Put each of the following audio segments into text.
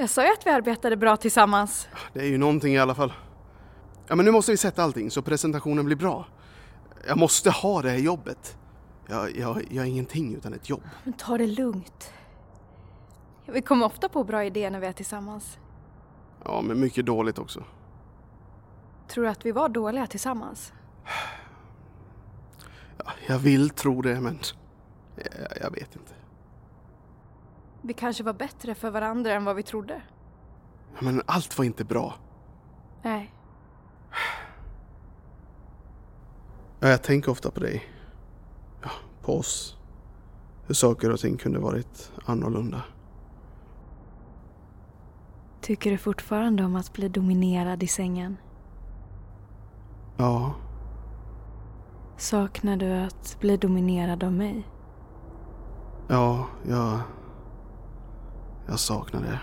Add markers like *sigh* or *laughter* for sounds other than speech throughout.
Jag sa ju att vi arbetade bra tillsammans. Det är ju någonting i alla fall. Ja, men nu måste vi sätta allting så presentationen blir bra. Jag måste ha det här jobbet. Jag, jag, jag är ingenting utan ett jobb. Men ta det lugnt. Vi kommer ofta på bra idéer när vi är tillsammans. Ja, men mycket dåligt också. Tror du att vi var dåliga tillsammans? Ja, jag vill tro det, men jag, jag vet inte. Vi kanske var bättre för varandra än vad vi trodde. Men allt var inte bra. Nej. Ja, jag tänker ofta på dig. Ja, på oss. Hur saker och ting kunde varit annorlunda. Tycker du fortfarande om att bli dominerad i sängen? Ja, Saknar du att bli dominerad av mig? ja, jag... Jag saknar det.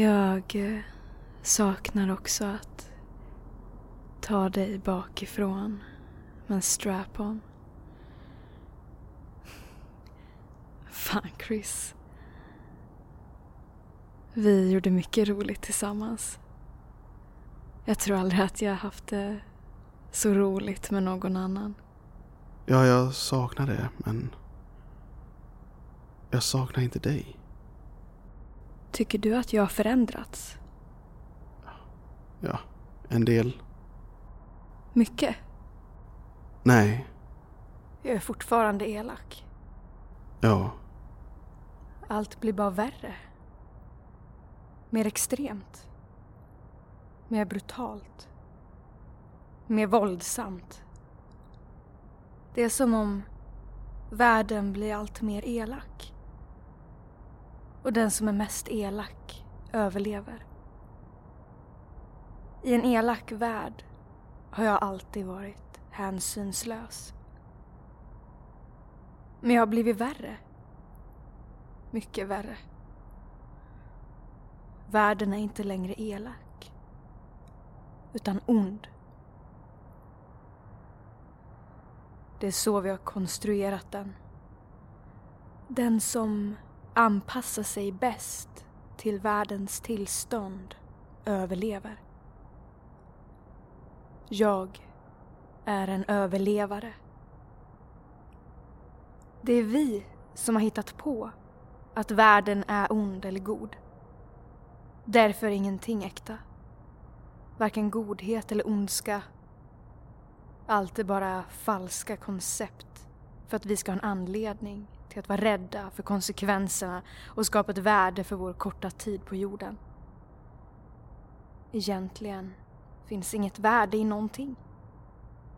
Jag eh, saknar också att ta dig bakifrån med en strap-on. Fan Chris. Vi gjorde mycket roligt tillsammans. Jag tror aldrig att jag haft det så roligt med någon annan. Ja, jag saknar det, men... Jag saknar inte dig. Tycker du att jag har förändrats? Ja, en del. Mycket? Nej, Jag är fortfarande elak. ja, Allt blir bara värre. Mer extremt. Mer brutalt. Mer våldsamt. Det är som om världen blir allt mer elak. Och den som är mest elak överlever. I en elak värld har jag alltid varit hänsynslös. Men jag har blivit värre. Mycket värre. Världen är inte längre elak. Utan ond. Det är så vi har konstruerat den. Den som anpassar sig bäst till världens tillstånd överlever. Jag är en överlevare. Det är vi som har hittat på att världen är ond eller god. Därför är ingenting äkta. Varken godhet eller ondska. Allt är bara falska koncept för att vi ska ha en anledning till att vara rädda för konsekvenserna och skapa ett värde för vår korta tid på jorden. Egentligen finns inget värde i någonting.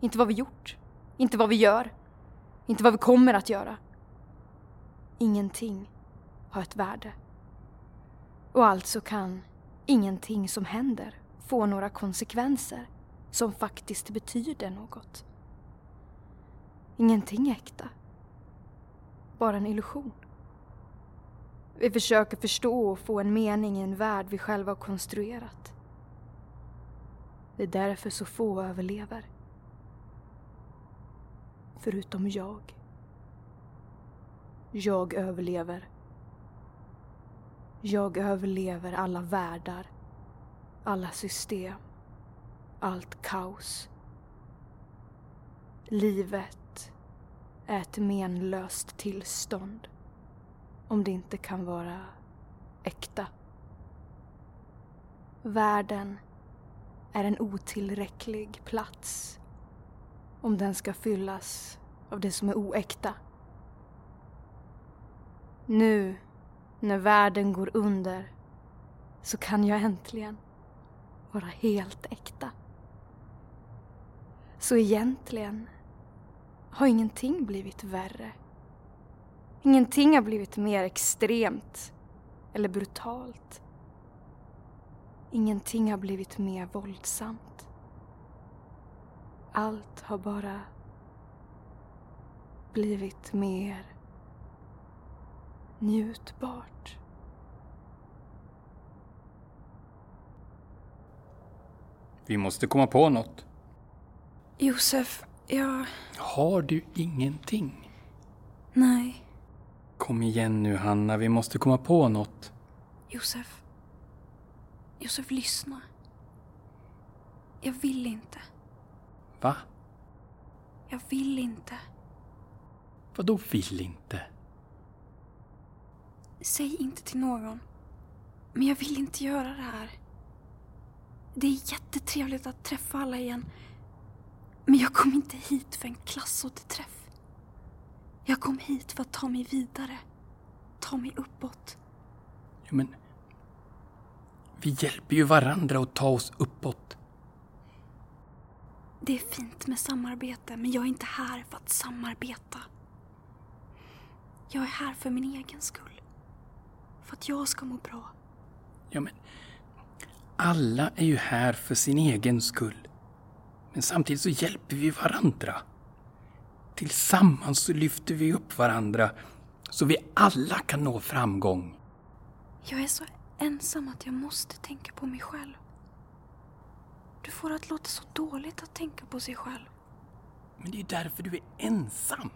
Inte vad vi gjort, inte vad vi gör, inte vad vi kommer att göra. Ingenting har ett värde. Och alltså kan ingenting som händer få några konsekvenser som faktiskt betyder något. Ingenting är äkta. Bara en illusion. Vi försöker förstå och få en mening i en värld vi själva har konstruerat. Det är därför så få överlever. Förutom jag. Jag överlever. Jag överlever alla världar, alla system, allt kaos. Livet är ett menlöst tillstånd om det inte kan vara äkta. Världen är en otillräcklig plats om den ska fyllas av det som är oäkta. Nu, när världen går under, så kan jag äntligen vara helt äkta. Så egentligen har ingenting blivit värre. Ingenting har blivit mer extremt eller brutalt. Ingenting har blivit mer våldsamt. Allt har bara blivit mer njutbart. Vi måste komma på något. Josef, jag... Har du ingenting? Nej. Kom igen nu Hanna, vi måste komma på något. Josef. Josef, lyssna. Jag vill inte. Va? Jag vill inte. Vadå vill inte? Säg inte till någon. Men jag vill inte göra det här. Det är jättetrevligt att träffa alla igen. Men jag kom inte hit för en klassåterträff. Jag kom hit för att ta mig vidare. Ta mig uppåt. Ja, men... Vi hjälper ju varandra att ta oss uppåt. Det är fint med samarbete, men jag är inte här för att samarbeta. Jag är här för min egen skull. För att jag ska må bra. Ja, men... Alla är ju här för sin egen skull. Men samtidigt så hjälper vi varandra. Tillsammans så lyfter vi upp varandra så vi alla kan nå framgång. Jag är så ensam att jag måste tänka på mig själv. Du får det att låta så dåligt att tänka på sig själv. Men det är ju därför du är ensam.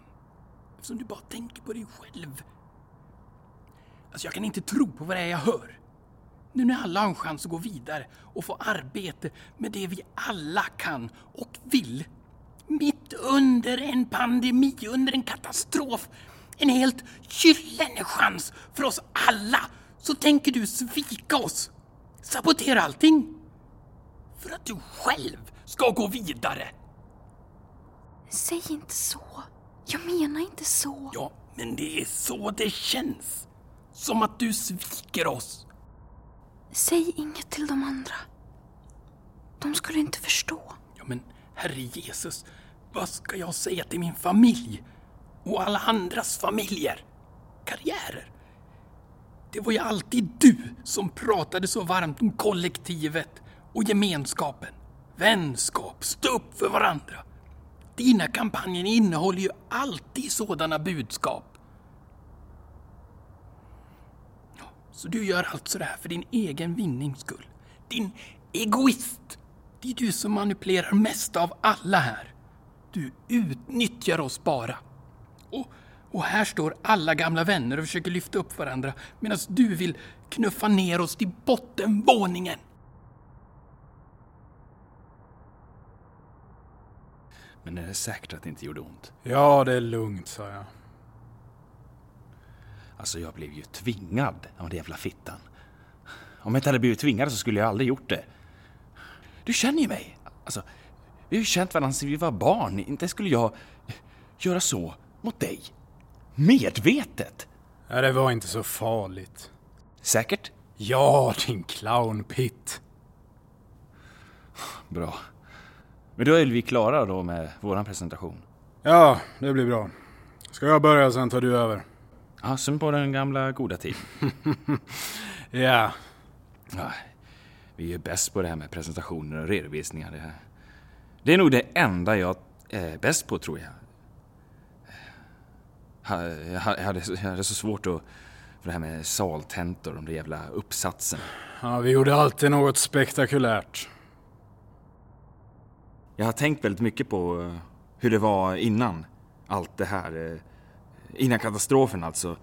Eftersom du bara tänker på dig själv. Alltså jag kan inte tro på vad det är jag hör. Nu när alla har en chans att gå vidare och få arbete med det vi alla kan och vill. Mitt under en pandemi, under en katastrof. En helt gyllene chans för oss alla. Så tänker du svika oss. Sabotera allting. För att du själv ska gå vidare. Säg inte så. Jag menar inte så. Ja, men det är så det känns. Som att du sviker oss. Säg inget till de andra. De skulle inte förstå. Ja, men Herre Jesus, vad ska jag säga till min familj? Och alla andras familjer? Karriärer? Det var ju alltid du som pratade så varmt om kollektivet och gemenskapen. Vänskap, stå upp för varandra. Dina kampanjer innehåller ju alltid sådana budskap. Ja, så du gör alltså det här för din egen vinnings skull. Din egoist! Det är du som manipulerar mest av alla här. Du utnyttjar oss bara. Och, och här står alla gamla vänner och försöker lyfta upp varandra medan du vill knuffa ner oss till bottenvåningen. Men är det säkert att det inte gjorde ont? Ja, det är lugnt, sa jag. Alltså jag blev ju tvingad av den jävla fittan. Om jag inte hade blivit tvingad så skulle jag aldrig gjort det. Du känner ju mig. Alltså, vi har ju känt varandra sedan vi var barn. Inte skulle jag göra så mot dig. Medvetet. Nej, det var inte så farligt. Säkert? Ja, din clownpitt. Bra. Men då är vi klara då med våran presentation. Ja, det blir bra. Ska jag börja sen tar du över? Ja, som på den gamla goda tiden. *laughs* Ja. Ja, vi är ju bäst på det här med presentationer och redovisningar. Det, här. det är nog det enda jag är bäst på, tror jag. Jag ha- jag hade, så- jag hade så svårt att... För det här med saltentor, de där jävla uppsatsen. ja, vi gjorde alltid något spektakulärt. Jag har tänkt väldigt mycket på eh, hur det var innan allt det här. Innan katastrofen alltså.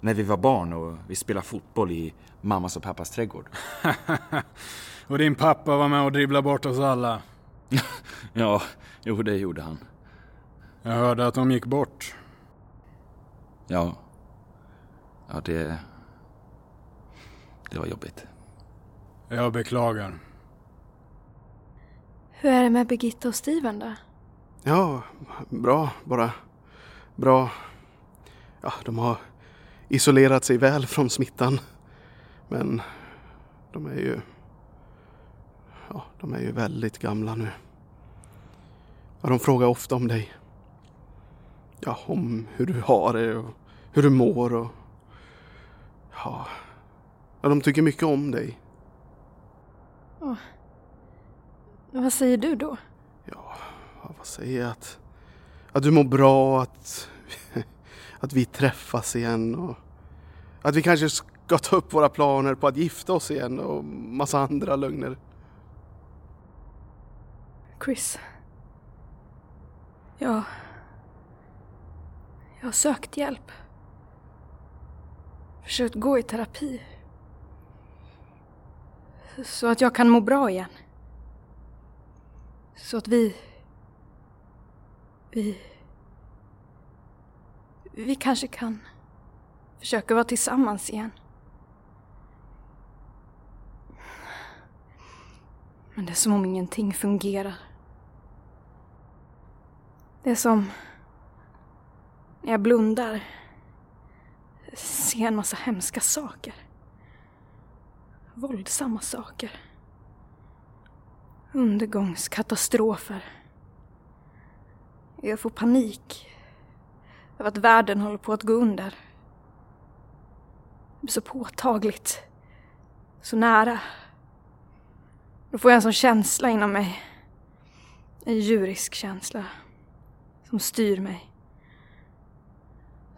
När vi var barn och vi spelade fotboll i mammas och pappas trädgård. *laughs* Och din pappa var med och dribblade bort oss alla. *laughs* Ja, jo det gjorde han. Jag hörde att de gick bort. Ja. Ja, det... Det var jobbigt. Jag beklagar. Hur är det med Birgitta och Steven då? Ja, bra bara. Bra. Ja, de har isolerat sig väl från smittan. Men de är ju... Ja, de är ju väldigt gamla nu. Ja, de frågar ofta om dig. Ja, om hur du har det och hur du mår och... Ja, ja de tycker mycket om dig. Vad säger du då? Ja, vad säger jag? Att, att du mår bra, att, att vi träffas igen och att vi kanske ska ta upp våra planer på att gifta oss igen och massa andra lögner. Chris. Ja. Jag har sökt hjälp. Försökt gå i terapi. Så att jag kan må bra igen. Så att vi... Vi... Vi kanske kan försöka vara tillsammans igen. Men det är som om ingenting fungerar. Det är som när jag blundar ser en massa hemska saker. Våldsamma saker. Undergångskatastrofer. Jag får panik över att världen håller på att gå under. Det blir så påtagligt. Så nära. Då får jag en sån känsla inom mig. En djurisk känsla. Som styr mig.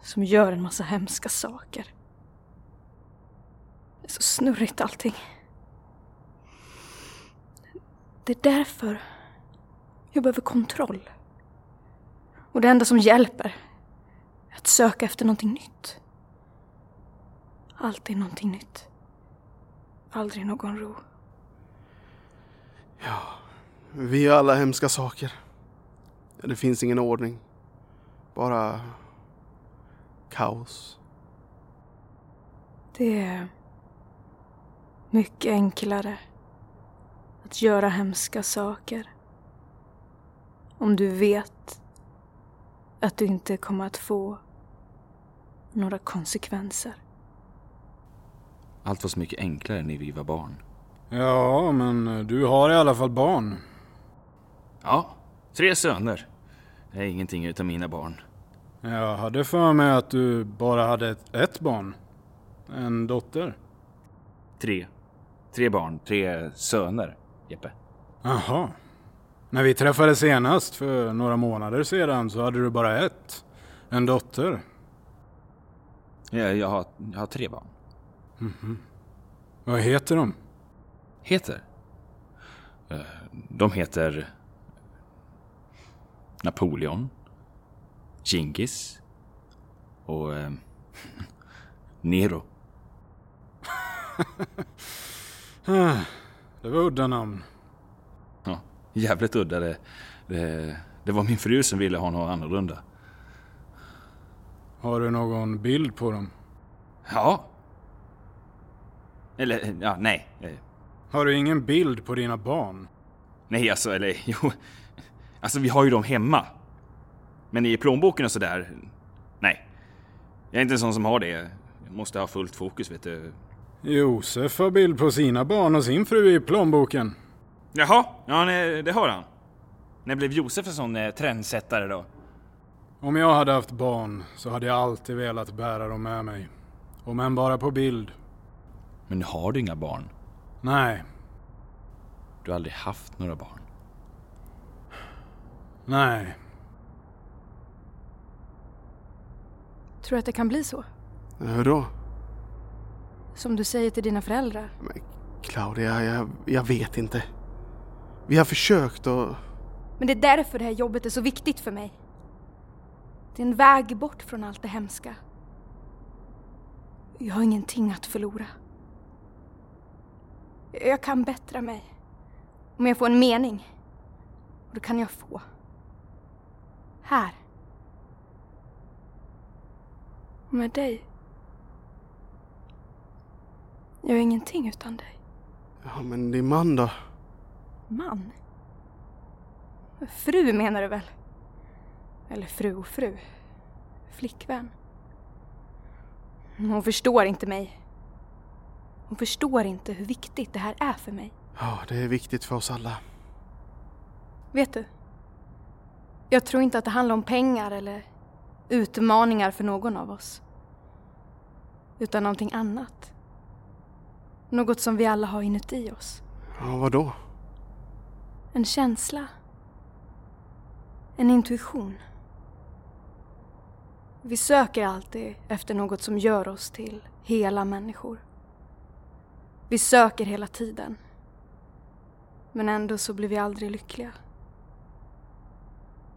Som gör en massa hemska saker. Det är så snurrigt allting. Det är därför jag behöver kontroll. Och det enda som hjälper söka efter någonting nytt. Alltid någonting nytt. Aldrig någon ro. Ja, vi är alla hemska saker. Det finns ingen ordning. Bara kaos. Det är mycket enklare att göra hemska saker om du vet att du inte kommer att få några konsekvenser. Allt var så mycket enklare när vi var barn. Ja, men du har i alla fall barn. Ja, tre söner. Det är ingenting utav mina barn. Jag hade för mig att du bara hade ett, ett barn. En dotter. Tre. Tre barn, tre söner, Jeppe. Jaha. När vi träffades senast för några månader sedan så hade du bara ett. En dotter. Ja, jag, har, jag har tre barn. Vad heter de? Heter? Eh, De heter Napoleon, Genghis och eh, *laughs* Nero. *laughs* Det var udda namn. Ja, jävligt udda. Det, det, det var min fru som ville ha något annorlunda. Har du någon bild på dem? Ja. Eller, ja, nej. Eh, Har du ingen bild på dina barn? Nej, alltså, eller *laughs* jo. Alltså, vi har ju dem hemma. Men i plånboken och sådär, nej. Jag är inte en sån som har det. Jag måste ha fullt fokus, vet du. Josef har bild på sina barn och sin fru i plånboken. Jaha, ja nej, det har han. När blev Josef en sån eh, trendsättare då? Om jag hade haft barn så hade jag alltid velat bära dem med mig. Om än bara på bild. Men nu har du inga barn. Nej, Du har aldrig haft några barn. nej. Tror du att det kan bli så? Hur då? Som du säger till dina föräldrar? Men Claudia, jag, jag vet inte. Vi har försökt och... Men det är därför det här jobbet är så viktigt för mig. Det är en väg bort från allt det hemska. Jag har ingenting att förlora. Jag kan bättra mig. Om jag får en mening. Och det kan jag få. Här. Med dig. Jag är ingenting utan dig. Ja, men din man då? Man? Fru menar du väl? Eller fru och fru. Flickvän. Hon förstår inte mig. Hon förstår inte hur viktigt det här är för mig. Ja, det är viktigt för oss alla. Vet du? Jag tror inte att det handlar om pengar eller utmaningar för någon av oss. Utan någonting annat. Något som vi alla har inuti oss. Ja, vad då? En känsla. En intuition. Vi söker alltid efter något som gör oss till hela människor. Vi söker hela tiden. Men ändå så blir vi aldrig lyckliga.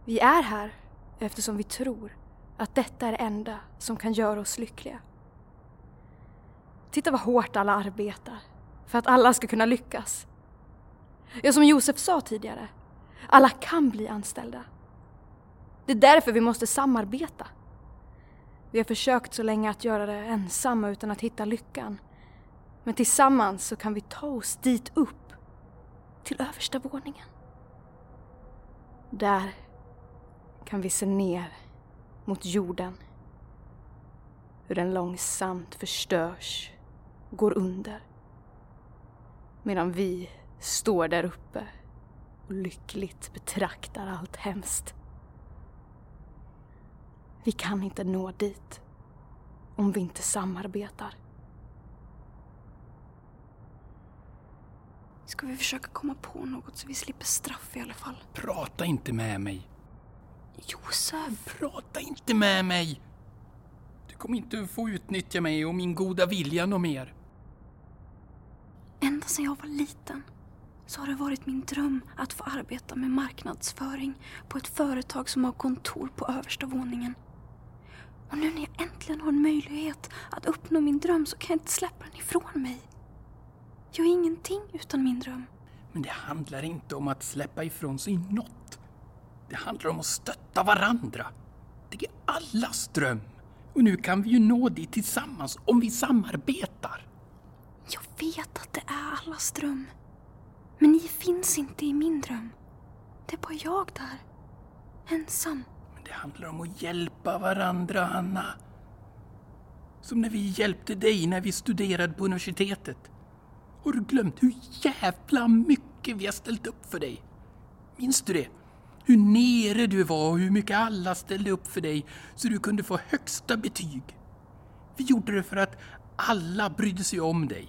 Vi är här eftersom vi tror att detta är det enda som kan göra oss lyckliga. Titta vad hårt alla arbetar. för att alla ska kunna lyckas. Ja, som Josef sa tidigare, alla kan bli anställda. Det är därför vi måste samarbeta. Vi har försökt så länge att göra det ensamma utan att hitta lyckan. Men tillsammans så kan vi ta oss dit upp, till översta våningen. Där kan vi se ner mot jorden. Hur den långsamt förstörs, går under. Medan vi står där uppe och lyckligt betraktar allt hemskt. Vi kan inte nå dit om vi inte samarbetar. Ska vi försöka komma på något så vi slipper straff i alla fall? Prata inte med mig. Josef! Prata inte med mig! Du kommer inte få utnyttja mig och min goda vilja något mer. Ända sedan jag var liten så har det varit min dröm att få arbeta med marknadsföring på ett företag som har kontor på översta våningen. Och nu när jag äntligen har en möjlighet att uppnå min dröm så kan jag inte släppa den ifrån mig. Jag är ingenting utan min dröm. Men det handlar inte om att släppa ifrån sig något. Det handlar om att stötta varandra. Det är allas dröm. Och nu kan vi ju nå dit tillsammans om vi samarbetar. Jag vet att det är allas dröm. Men ni finns inte i min dröm. Det är bara jag där. Ensam. Det handlar om att hjälpa varandra, Anna. Som när vi hjälpte dig när vi studerade på universitetet. Har du glömt hur jävla mycket vi har ställt upp för dig? Minns du det? Hur nere du var och hur mycket alla ställde upp för dig så du kunde få högsta betyg. Vi gjorde det för att alla brydde sig om dig.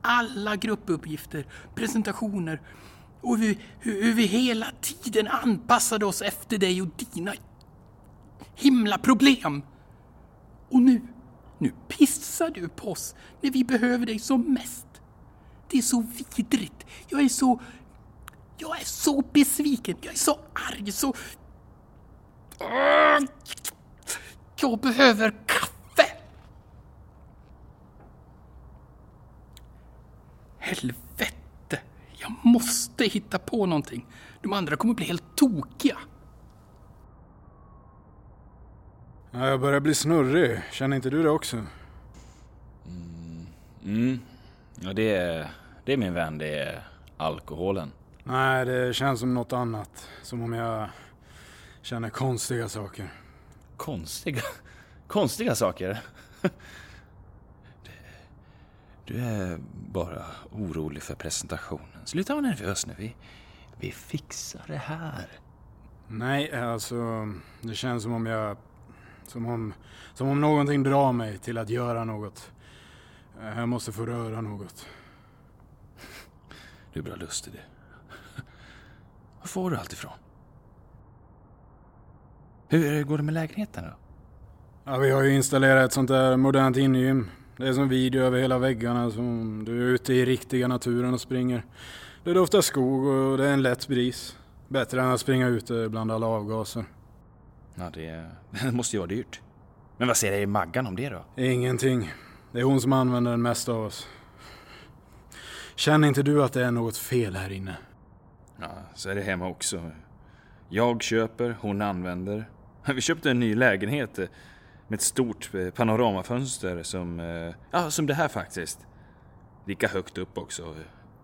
Alla gruppuppgifter, presentationer och hur, hur vi hela tiden anpassade oss efter dig och dina himla problem. Och nu, nu pissar du på oss när vi behöver dig som mest. Det är så vidrigt. Jag är så... Jag är så besviken. Jag är så arg, så... Jag behöver kaffe! Helvete! Jag måste hitta på någonting. De andra kommer bli helt tokiga. Ja, jag börjar bli snurrig. Känner inte du det också? Mm. Ja, det är, det är min vän, det är alkoholen. Nej, det känns som något annat. Som om jag känner konstiga saker. Konstiga, *laughs* konstiga saker. *laughs* Du är bara orolig för presentationen. Sluta vara nervös nu. Vi, vi fixar det här. Nej, alltså det känns som om jag... Som om, som om någonting drar mig till att göra något. Jag måste få röra något. Du är bra lustig du. Var får du allt ifrån? Hur går det med lägenheten då? Ja, vi har ju installerat ett sånt där modernt ingym. Det är som video över hela väggarna, som du är ute i riktiga naturen och springer. Det doftar skog och det är en lätt bris. Bättre än att springa ute bland alla avgaser. Ja, det, det *laughs* måste ju vara dyrt. Men vad säger Maggan om det då? Ingenting. Det är hon som använder den mesta av oss. Känner inte du att det är något fel här inne? Ja, så är det hemma också. Jag köper, hon använder. *laughs* Vi köpte en ny lägenhet eh, med ett stort eh, panoramafönster som, eh, ja, som det här faktiskt. Lika högt upp också.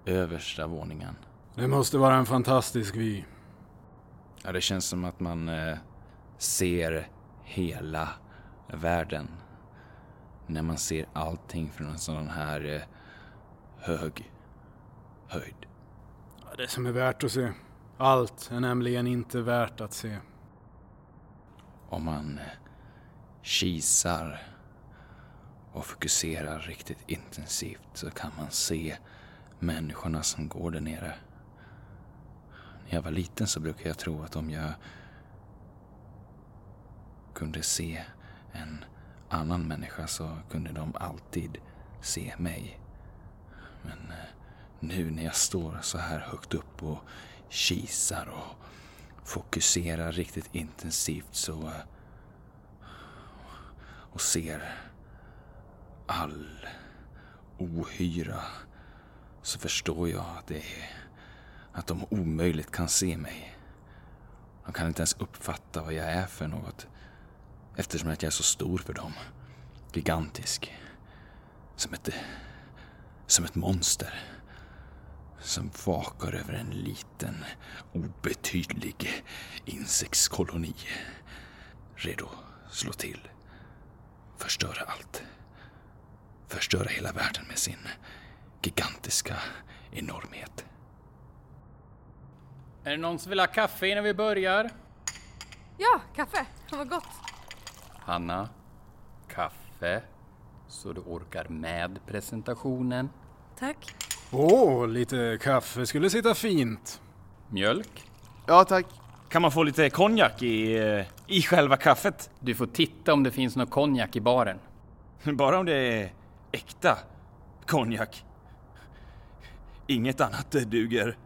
Översta våningen. Det måste vara en fantastisk vy. Ja, det känns som att man ser hela världen. När man ser allting från en sån här eh, hög höjd. Det som är värt att se. Allt är nämligen inte värt att se. Om man eh, kisar och fokuserar riktigt intensivt så kan man se människorna som går där nere. När jag var liten så brukade jag tro att om jag kunde se en annan människa så kunde de alltid se mig. Men eh, nu när jag står så här högt upp och kisar och fokuserar riktigt intensivt så eh, och ser all ohyra så förstår jag att det är att de omöjligt kan se mig. De kan inte ens uppfatta vad jag är för något eftersom att jag är så stor för dem. Gigantisk. Som ett, som ett monster. Som vakar över en liten, obetydlig insektskoloni. Redo slå till. Förstöra allt. Förstöra hela världen med sin gigantiska enormhet. Är det någon som vill ha kaffe innan vi börjar? Ja, kaffe. Vad gott. Hanna, kaffe. Så du orkar med presentationen. Tack. Åh, lite kaffe skulle sitta fint. Mjölk. Ja, tack. Kan man få lite konjak i, eh, i själva kaffet? Du får titta om det finns någon konjak i baren. *laughs* Bara om det är äkta konjak. Inget annat duger.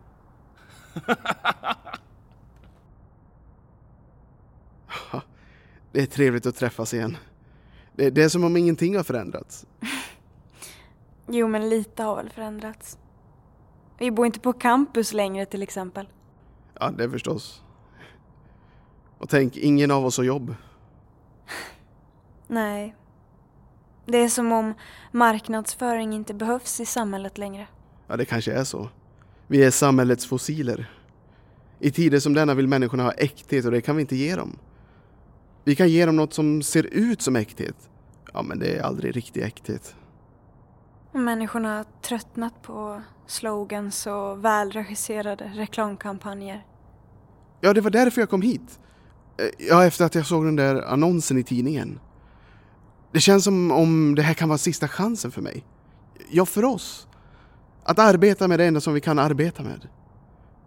*laughs* Det är trevligt att träffas igen. Det, det är som om ingenting har förändrats. *laughs* Jo, men lite har väl förändrats. Vi bor inte på campus längre till exempel. Ja, det förstås. Och tänk, ingen av oss har jobb. *laughs* Nej. Det är som om marknadsföring inte behövs i samhället längre. Ja, det kanske är så. Vi är samhällets fossiler. I tider som denna vill människorna ha äkthet och det kan vi inte ge dem. Vi kan ge dem något som ser ut som äkthet. Ja, men det är aldrig riktig äkthet. Människorna har tröttnat på slogans och välregisserade reklamkampanjer. Ja, det var därför jag kom hit. Eh, Ja, efter att jag såg den där annonsen i tidningen. Det känns som om det här kan vara sista chansen för mig. Ja, för oss. Att arbeta med det enda som vi kan arbeta med.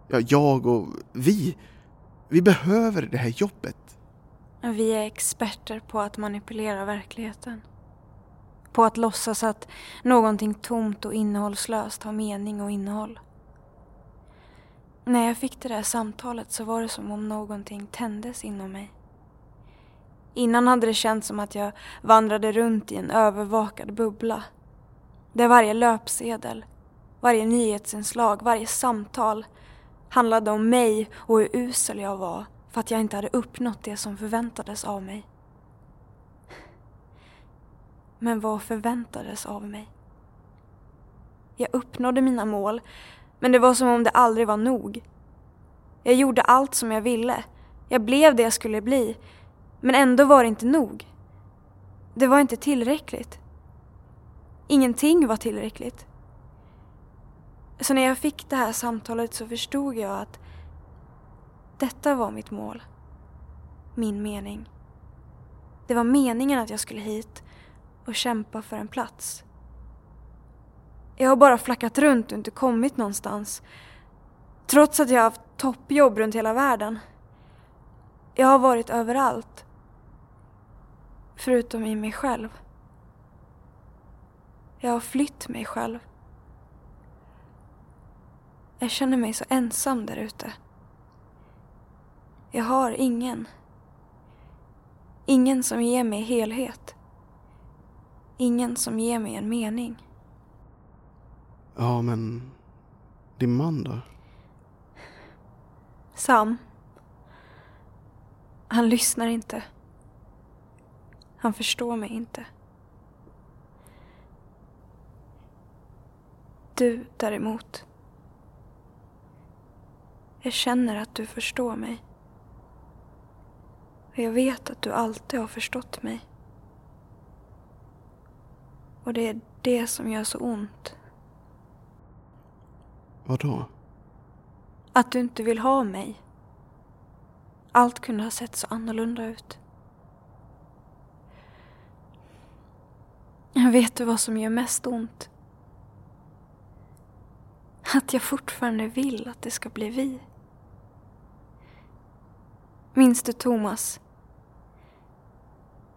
Ja, jag och vi. Vi behöver det här jobbet. Vi är experter på att manipulera verkligheten. På att låtsas att någonting tomt och innehållslöst har mening och innehåll. När jag fick det där samtalet så var det som om någonting tändes inom mig. Innan hade det känts som att jag vandrade runt i en övervakad bubbla. Där varje löpsedel, varje nyhetsinslag, varje samtal handlade om mig och hur usel jag var för att jag inte hade uppnått det som förväntades av mig. Men vad förväntades av mig? Jag uppnådde mina mål, men det var som om det aldrig var nog. Jag gjorde allt som jag ville. Jag blev det jag skulle bli. Men ändå var det inte nog. Det var inte tillräckligt. Ingenting var tillräckligt. Så när jag fick det här samtalet så förstod jag att detta var mitt mål. Min mening. Det var meningen att jag skulle hit och kämpa för en plats. Jag har bara flackat runt och inte kommit någonstans. Trots att jag har haft toppjobb runt hela världen. Jag har varit överallt. Förutom i mig själv. Jag har flytt mig själv. Jag känner mig så ensam där ute. Jag har ingen. Ingen som ger mig helhet. Ingen som ger mig en mening. Ja, men din man då? Sam. Han lyssnar inte. Han förstår mig inte. Du däremot. Jag känner att du förstår mig. Och jag vet att du alltid har förstått mig. Och det är det som gör så ont. Vadå? Att du inte vill ha mig. Allt kunde ha sett så annorlunda ut. Vet du vad som gör mest ont? Att jag fortfarande vill att det ska bli vi. Minns du Thomas?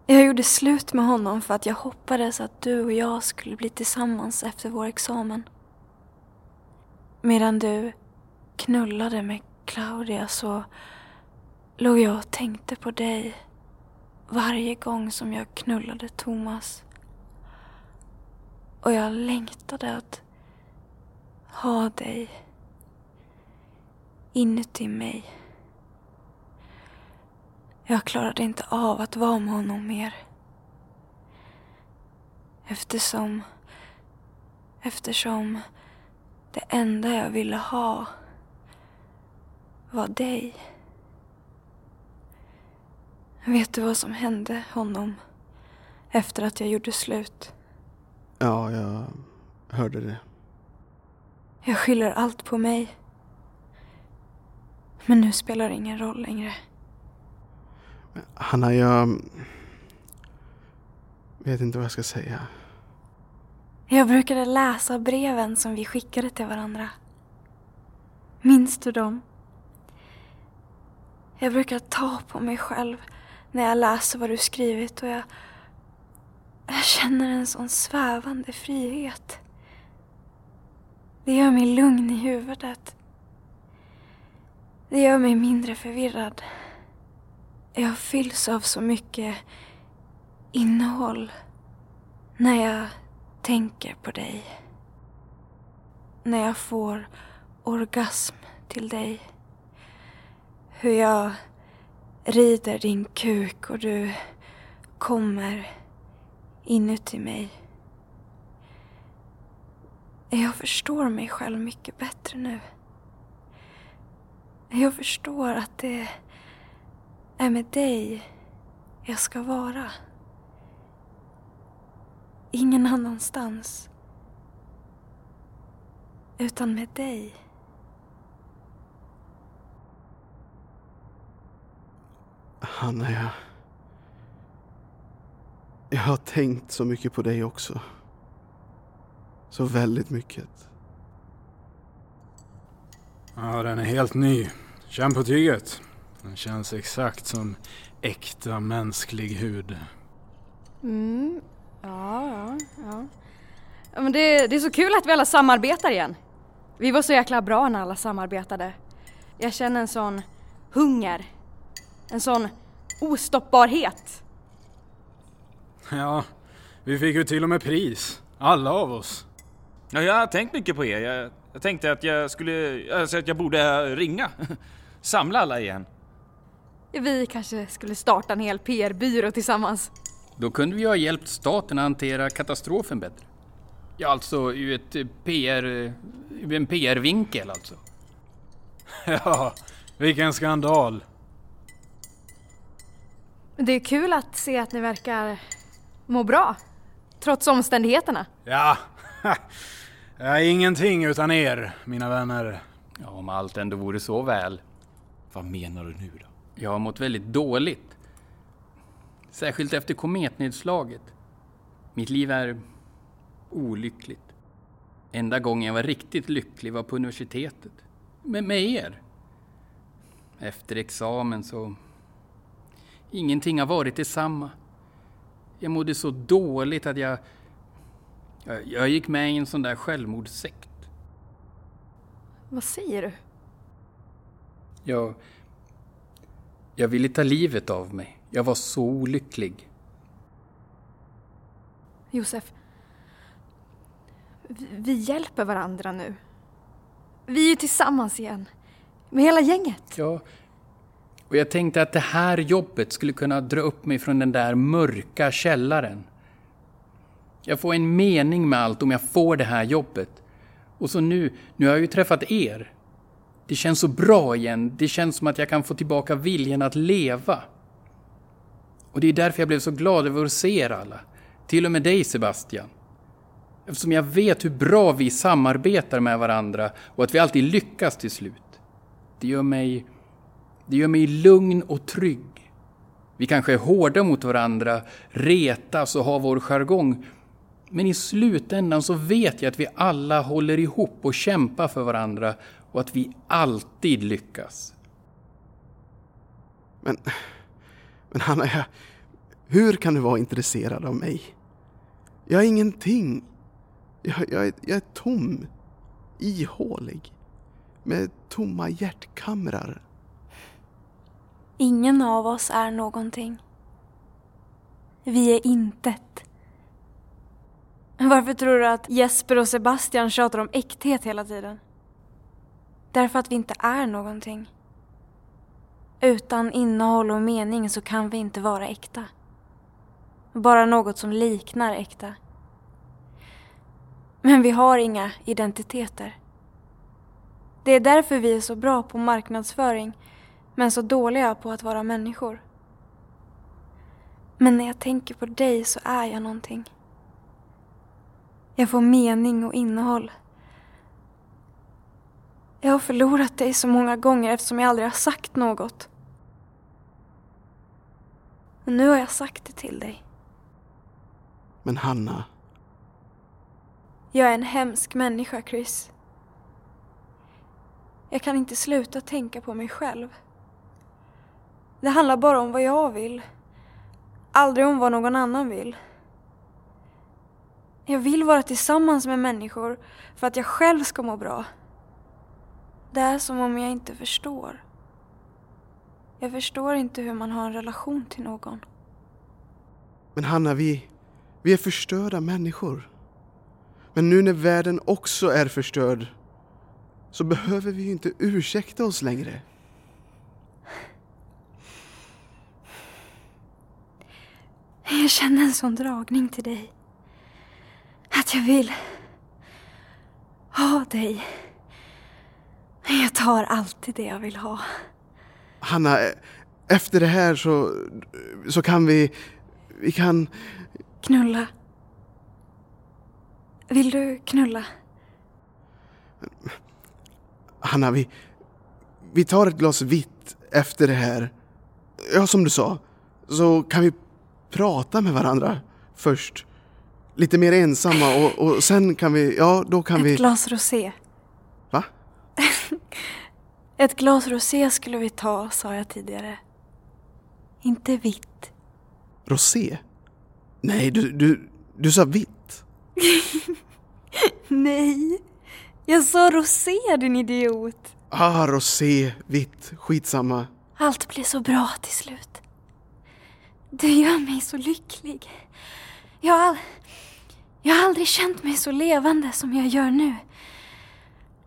Jag gjorde slut med honom för att jag hoppades att du och jag skulle bli tillsammans efter vår examen. Medan du knullade med Claudia så låg jag och tänkte på dig varje gång som jag knullade Thomas. Och jag längtade att, ha dig inuti mig. Jag klarade inte av att vara med honom mer. Eftersom... Eftersom det enda jag ville ha var dig. Vet du vad som hände honom efter att jag gjorde slut? Ja, jag hörde det. Jag skyller allt på mig. Men nu spelar det ingen roll längre. Hanna, jag vet inte vad jag ska säga. Jag brukade läsa breven som vi skickade till varandra. Minns du dem? Jag brukar ta på mig själv när jag läser vad du skrivit och jag, jag känner en sån svävande frihet. Det gör mig lugn i huvudet. Det gör mig mindre förvirrad. Jag fylls av så mycket innehåll när jag tänker på dig. När jag får orgasm till dig. Hur jag rider din kuk och du kommer inuti mig. Jag förstår mig själv mycket bättre nu. Jag förstår att det är med dig jag ska vara. Ingen annanstans. Utan med dig. Hanna, jag... Jag har tänkt så mycket på dig också. Så väldigt mycket. Ja, den är helt ny. Känn på tyget. Den känns exakt som äkta mänsklig hud. Mm, ja, ja, ja. ja men det, det är så kul att vi alla samarbetar igen. Vi var så jäkla bra när alla samarbetade. Jag känner en sån hunger. En sån ostoppbarhet. Ja, vi fick ju till och med pris. Alla av oss. Ja, jag har tänkt mycket på er. Jag, jag tänkte att jag skulle, alltså att jag borde ringa. *laughs* Samla alla igen. Vi kanske skulle starta en hel PR-byrå tillsammans. Då kunde vi ha hjälpt staten att hantera katastrofen bättre. Ja, alltså ur ett eh, PR... Ur en PR-vinkel alltså. *laughs* Ja, vilken skandal. Det är kul att se att ni verkar må bra. Trots omständigheterna. Ja, *laughs* jag är ingenting utan er, mina vänner. Ja, om allt ändå vore så väl. Vad menar du nu då? Jag har mått väldigt dåligt. Särskilt efter kometnedslaget. Mitt liv är olyckligt. Enda gången jag var riktigt lycklig var på universitetet. Med, med er. Efter examen så... Ingenting har varit detsamma. Jag mådde så dåligt att jag... Jag, jag gick med i en sån där självmordssekt. Vad säger du? Jag... Jag ville ta livet av mig. Jag var så olycklig. Josef. Vi, vi hjälper varandra nu. Vi är ju tillsammans igen. Med hela gänget. Ja, och jag tänkte att det här jobbet skulle kunna dra upp mig från den där mörka källaren. Jag får en mening med allt om jag får det här jobbet. Och så nu, nu har jag ju träffat er. Det känns så bra igen. Det känns som att jag kan få tillbaka viljan att leva. Och det är därför jag blev så glad över att se er alla. Till och med dig Sebastian. Eftersom jag vet hur bra vi samarbetar med varandra och att vi alltid lyckas till slut. Det gör mig... Det gör mig lugn och trygg. Vi kanske är hårda mot varandra, retas och har vår jargong. Men i slutändan så vet jag att vi alla håller ihop och kämpar för varandra och att vi alltid lyckas. Men, men Hanna, jag, hur kan du vara intresserad av mig? Jag är ingenting. Jag, jag, är, jag är tom. Ihålig. Med tomma hjärtkamrar. Ingen av oss är någonting. Vi är intet. Varför tror du att Jesper och Sebastian tjatar om äkthet hela tiden? Därför att vi inte är någonting. Utan innehåll och mening så kan vi inte vara äkta. Bara något som liknar äkta. Men vi har inga identiteter. Det är därför vi är så bra på marknadsföring men så dåliga på att vara människor. Men när jag tänker på dig så är jag någonting. Jag får mening och innehåll. Jag har förlorat dig så många gånger eftersom jag aldrig har sagt något. Och nu har jag sagt det till dig. Men Hanna, Jag är en hemsk människa, Chris. Jag kan inte sluta tänka på mig själv. Det handlar bara om vad jag vill. Aldrig om vad någon annan vill. Jag vill vara tillsammans med människor för att jag själv ska må bra. Det är som om jag inte förstår. Jag förstår inte hur man har en relation till någon. men Hanna, vi, vi är förstörda människor. Men nu när världen också är förstörd så behöver vi ju inte ursäkta oss längre. Jag känner en sån dragning till dig. Att jag vill ha dig. Jag tar alltid det jag vill ha. Hanna, efter det här så, så kan vi, vi kan, Knulla. Vill du knulla? Hanna, vi, vi tar ett glas vitt efter det här. Ja, som du sa, så kan vi prata med varandra först. Lite mer ensamma och, och sen kan vi, ja, då kan Ett vi... glas rosé. Ett glas rosé skulle vi ta, sa jag tidigare. Inte vitt. Rosé? Nej, du, du, du sa vitt. *laughs* Nej, jag sa rosé din idiot. Ah, rosé, vitt, skitsamma. Allt blir så bra till slut. Du gör mig så lycklig. Jag har, all... jag har aldrig känt mig så levande som jag gör nu.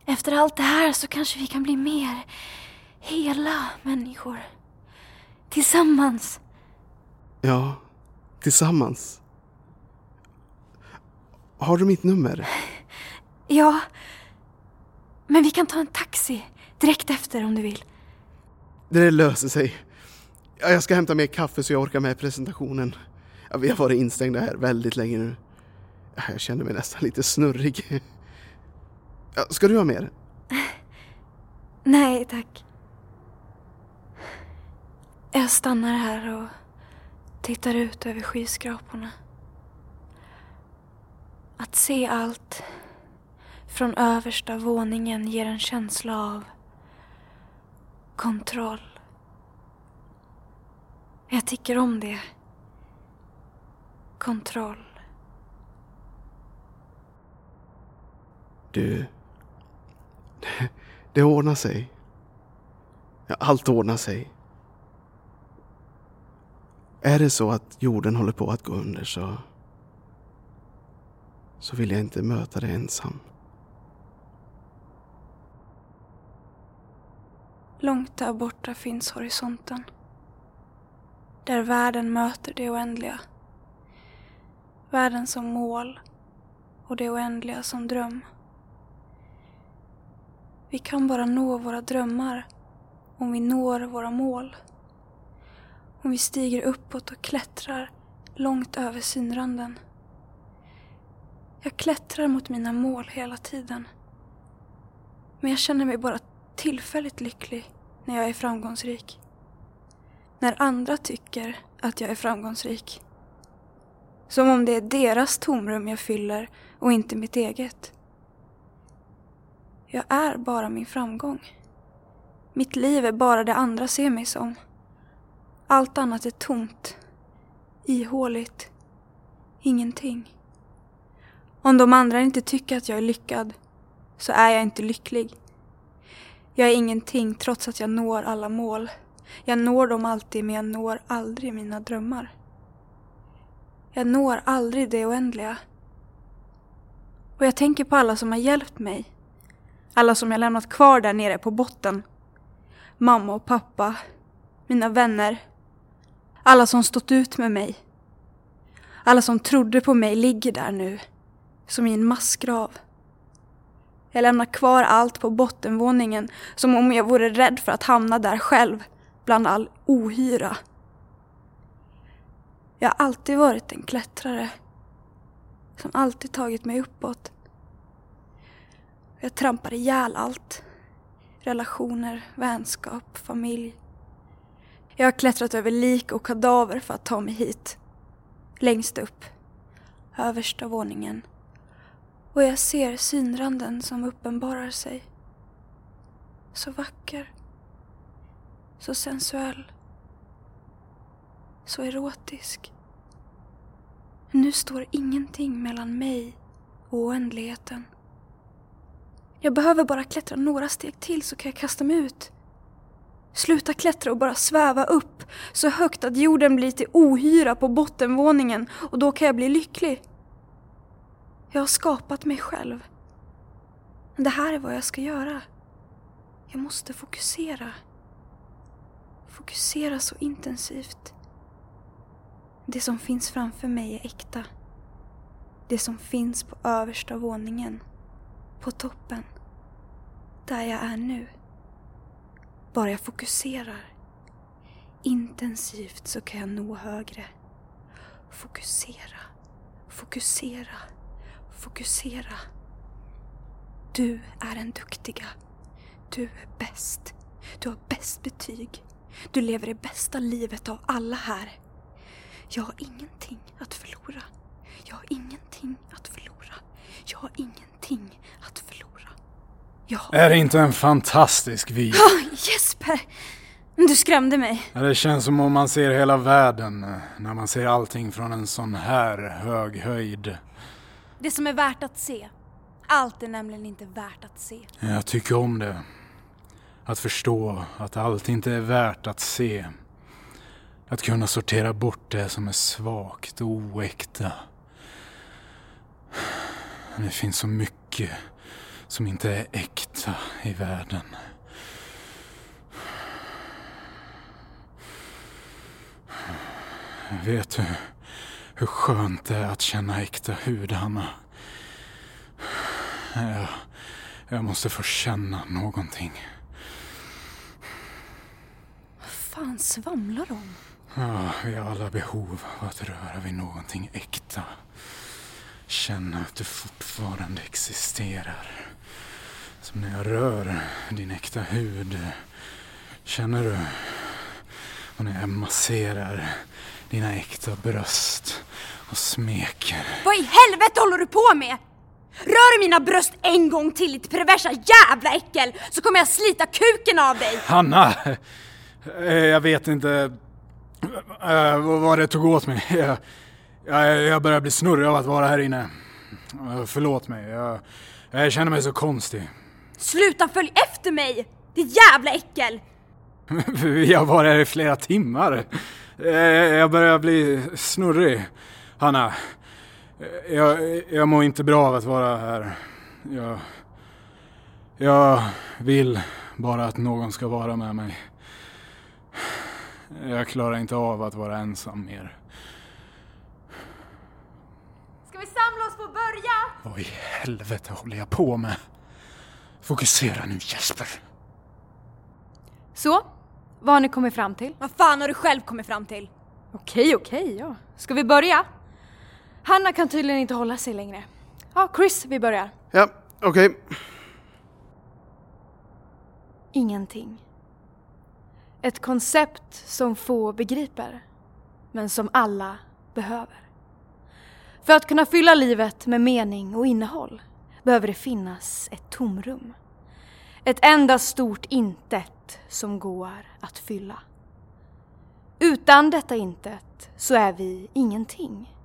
Efter allt det här så kanske vi kan bli mer hela människor. Tillsammans. Ja, tillsammans. Har du mitt nummer? *laughs* Ja. Men vi kan ta en taxi direkt efter om du vill. Det löser sig. Ja, jag ska hämta mer kaffe så jag orkar med presentationen. Vi har varit instängda här väldigt länge nu. Ja, jag känner mig nästan lite snurrig. *laughs* Ja, ska du ha mer? *laughs* Nej, tack. Jag stannar här och tittar ut över skyskraporna. Att se allt från översta våningen ger en känsla av kontroll. Jag tycker om det. Kontroll. Du, det, ordnar sig. Allt ordnar sig. Är det så att jorden håller på att gå under så så vill jag inte möta det ensam. Långt där borta finns horisonten. Där världen möter det oändliga. Världen som mål och det oändliga som dröm. Vi kan bara nå våra drömmar om vi når våra mål. Om vi stiger uppåt och klättrar långt över synranden. Jag klättrar mot mina mål hela tiden. Men jag känner mig bara tillfälligt lycklig när jag är framgångsrik. När andra tycker att jag är framgångsrik. Som om det är deras tomrum jag fyller och inte mitt eget. Jag är bara min framgång. Mitt liv är bara det andra ser mig som. Allt annat är tomt. Ihåligt. Ingenting. Om de andra inte tycker att jag är lyckad så är jag inte lycklig. Jag är ingenting trots att jag når alla mål. Jag når dem alltid men jag når aldrig mina drömmar. Jag når aldrig det oändliga. Och jag tänker på alla som har hjälpt mig. Alla som jag lämnat kvar där nere på botten. Mamma och pappa. Mina vänner. Alla som stått ut med mig. Alla som trodde på mig ligger där nu. Som i en massgrav. Jag lämnar kvar allt på bottenvåningen som om jag vore rädd för att hamna där själv, bland all ohyra. Jag har alltid varit en klättrare. Som alltid tagit mig uppåt. Jag trampar ihjäl allt. Relationer, vänskap, familj. Jag har klättrat över lik och kadaver för att ta mig hit. Längst upp. Översta våningen. Och jag ser synranden som uppenbarar sig. Så vacker. Så sensuell. Så erotisk. Nu står ingenting mellan mig och oändligheten. Jag behöver bara klättra några steg till så kan jag kasta mig ut. Sluta klättra och bara sväva upp så högt att jorden blir till ohyra på bottenvåningen och då kan jag bli lycklig. Jag har skapat mig själv. Det här är vad jag ska göra. Jag måste fokusera. Fokusera så intensivt. Det som finns framför mig är äkta. Det som finns på översta våningen. På toppen. Där jag är nu. Bara jag fokuserar intensivt så kan jag nå högre. Fokusera, fokusera, fokusera. Du är den duktiga. Du är bäst. Du har bäst betyg. Du lever det bästa livet av alla här. Jag har ingenting att förlora. Jag har ingenting att förlora. Jag har ingenting att förlora. Har... Är det inte en fantastisk video? Ah, Jesper! Du skrämde mig. Ja, Det känns som om man ser hela världen eh, när man ser allting från en sån här hög höjd. Det som är värt att se. Allt är nämligen inte värt att se. Jag tycker om det. Att förstå att allt inte är värt att se. Att kunna sortera bort det som är svagt och oäkta. Det finns så mycket som inte är äkta i världen. Vet du hur skönt det är att känna äkta hud, Hanna? Jag, jag måste få känna någonting. Vad fan svamlar de? Ja, vi har alla behov av att röra vid någonting äkta. Känna att du fortfarande existerar. Som när jag rör din äkta hud. Känner du? Och när jag masserar dina äkta bröst och smeker. Vad i helvete håller du på med? Rör mina bröst en gång till ditt perversa jävla äckel så kommer jag slita kuken av dig! Hanna! Eh, Jag vet inte eh, vad det tog åt mig. Jag, jag, jag börjar bli snurrig av att vara här inne. Eh, Förlåt mig. Jag, jag känner mig så konstig. Sluta följ efter mig! Ditt jävla äckel! *laughs* Vi har varit här i flera timmar. Eh, Jag börjar bli snurrig. Hanna, eh, jag, jag mår inte bra av att vara här. Jag, jag vill bara att någon ska vara med mig. Jag klarar inte av att vara ensam mer. Ska vi samla oss på börja? Vad i helvete håller jag på med? Fokusera nu Jesper. Så, vad har ni kommit fram till? Vad fan har du själv kommit fram till? Okej, okej, ja. Ska vi börja? Hanna kan tydligen inte hålla sig längre. Ja, Chris, vi börjar. Ja, okej. Ingenting. Ett koncept som få begriper, men som alla behöver. För att kunna fylla livet med mening och innehåll behöver det finnas ett tomrum. Ett enda stort intet som går att fylla. Utan detta intet så är vi ingenting.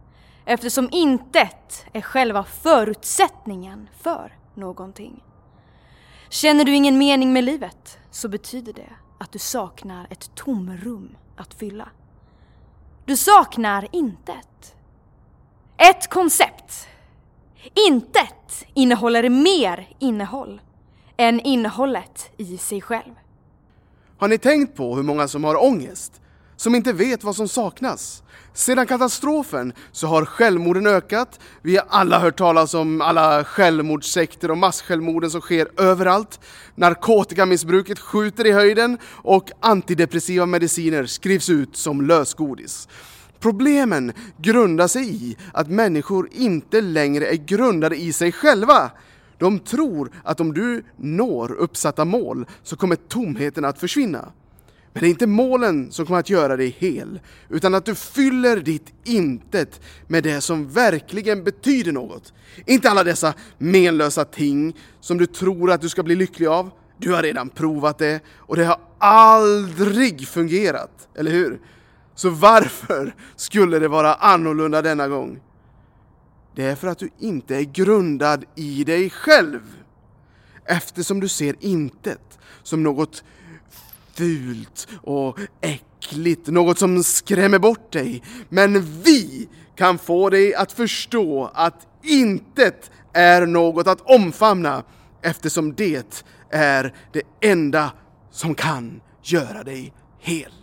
Eftersom intet är själva förutsättningen för någonting. Känner du ingen mening med livet så betyder det att du saknar ett tomrum att fylla. Du saknar intet. Ett koncept. Intet innehåller mer innehåll än innehållet i sig själv. Har ni tänkt på hur många som har ångest? Som inte vet vad som saknas? Sedan katastrofen så har självmorden ökat. Vi har alla hört talas om alla självmordssekter och massjälvmorden som sker överallt. Narkotikamissbruket skjuter i höjden och antidepressiva mediciner skrivs ut som lösgodis. Problemen grundar sig i att människor inte längre är grundade i sig själva. De tror att om du når uppsatta mål så kommer tomheten att försvinna. Men det är inte målen som kommer att göra dig hel, utan att du fyller ditt intet med det som verkligen betyder något. Inte alla dessa menlösa ting som du tror att du ska bli lycklig av. Du har redan provat det och det har aldrig fungerat, eller hur? Så varför skulle det vara annorlunda denna gång? Det är för att du inte är grundad i dig själv. Eftersom du ser intet som något fult och äckligt, något som skrämmer bort dig. Men vi kan få dig att förstå att intet är något att omfamna eftersom det är det enda som kan göra dig hel.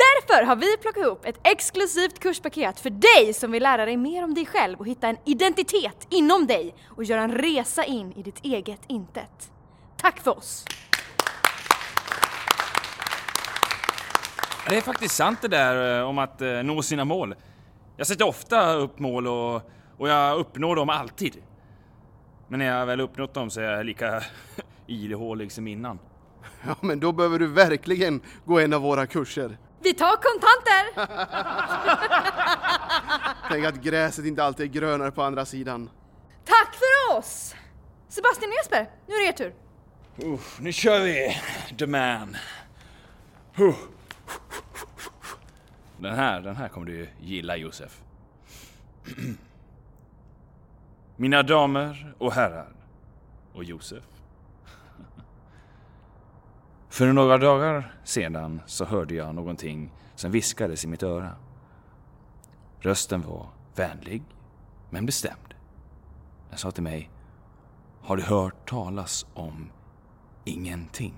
Därför har vi plockat ihop ett exklusivt kurspaket för dig som vill lära dig mer om dig själv och hitta en identitet inom dig och göra en resa in i ditt eget intet. Tack för oss! Det är faktiskt sant det där eh, om att eh, nå sina mål. Jag sätter ofta upp mål och, och jag uppnår dem alltid. Men när jag väl uppnått dem så är jag lika *laughs* ihålig som innan. Ja, men då behöver du verkligen gå en av våra kurser. Vi tar kontanter! *laughs* Tänk att gräset inte alltid är grönare på andra sidan. Tack för oss! Sebastian och Jesper, nu är det er tur. Uff, nu kör vi! The man. Huh. Den här, den här kommer du gilla Josef. *clears throat* Mina damer och herrar och Josef. För några dagar sedan så hörde jag någonting som viskades i mitt öra. Rösten var vänlig, men bestämd. Den sa till mig, har du hört talas om ingenting?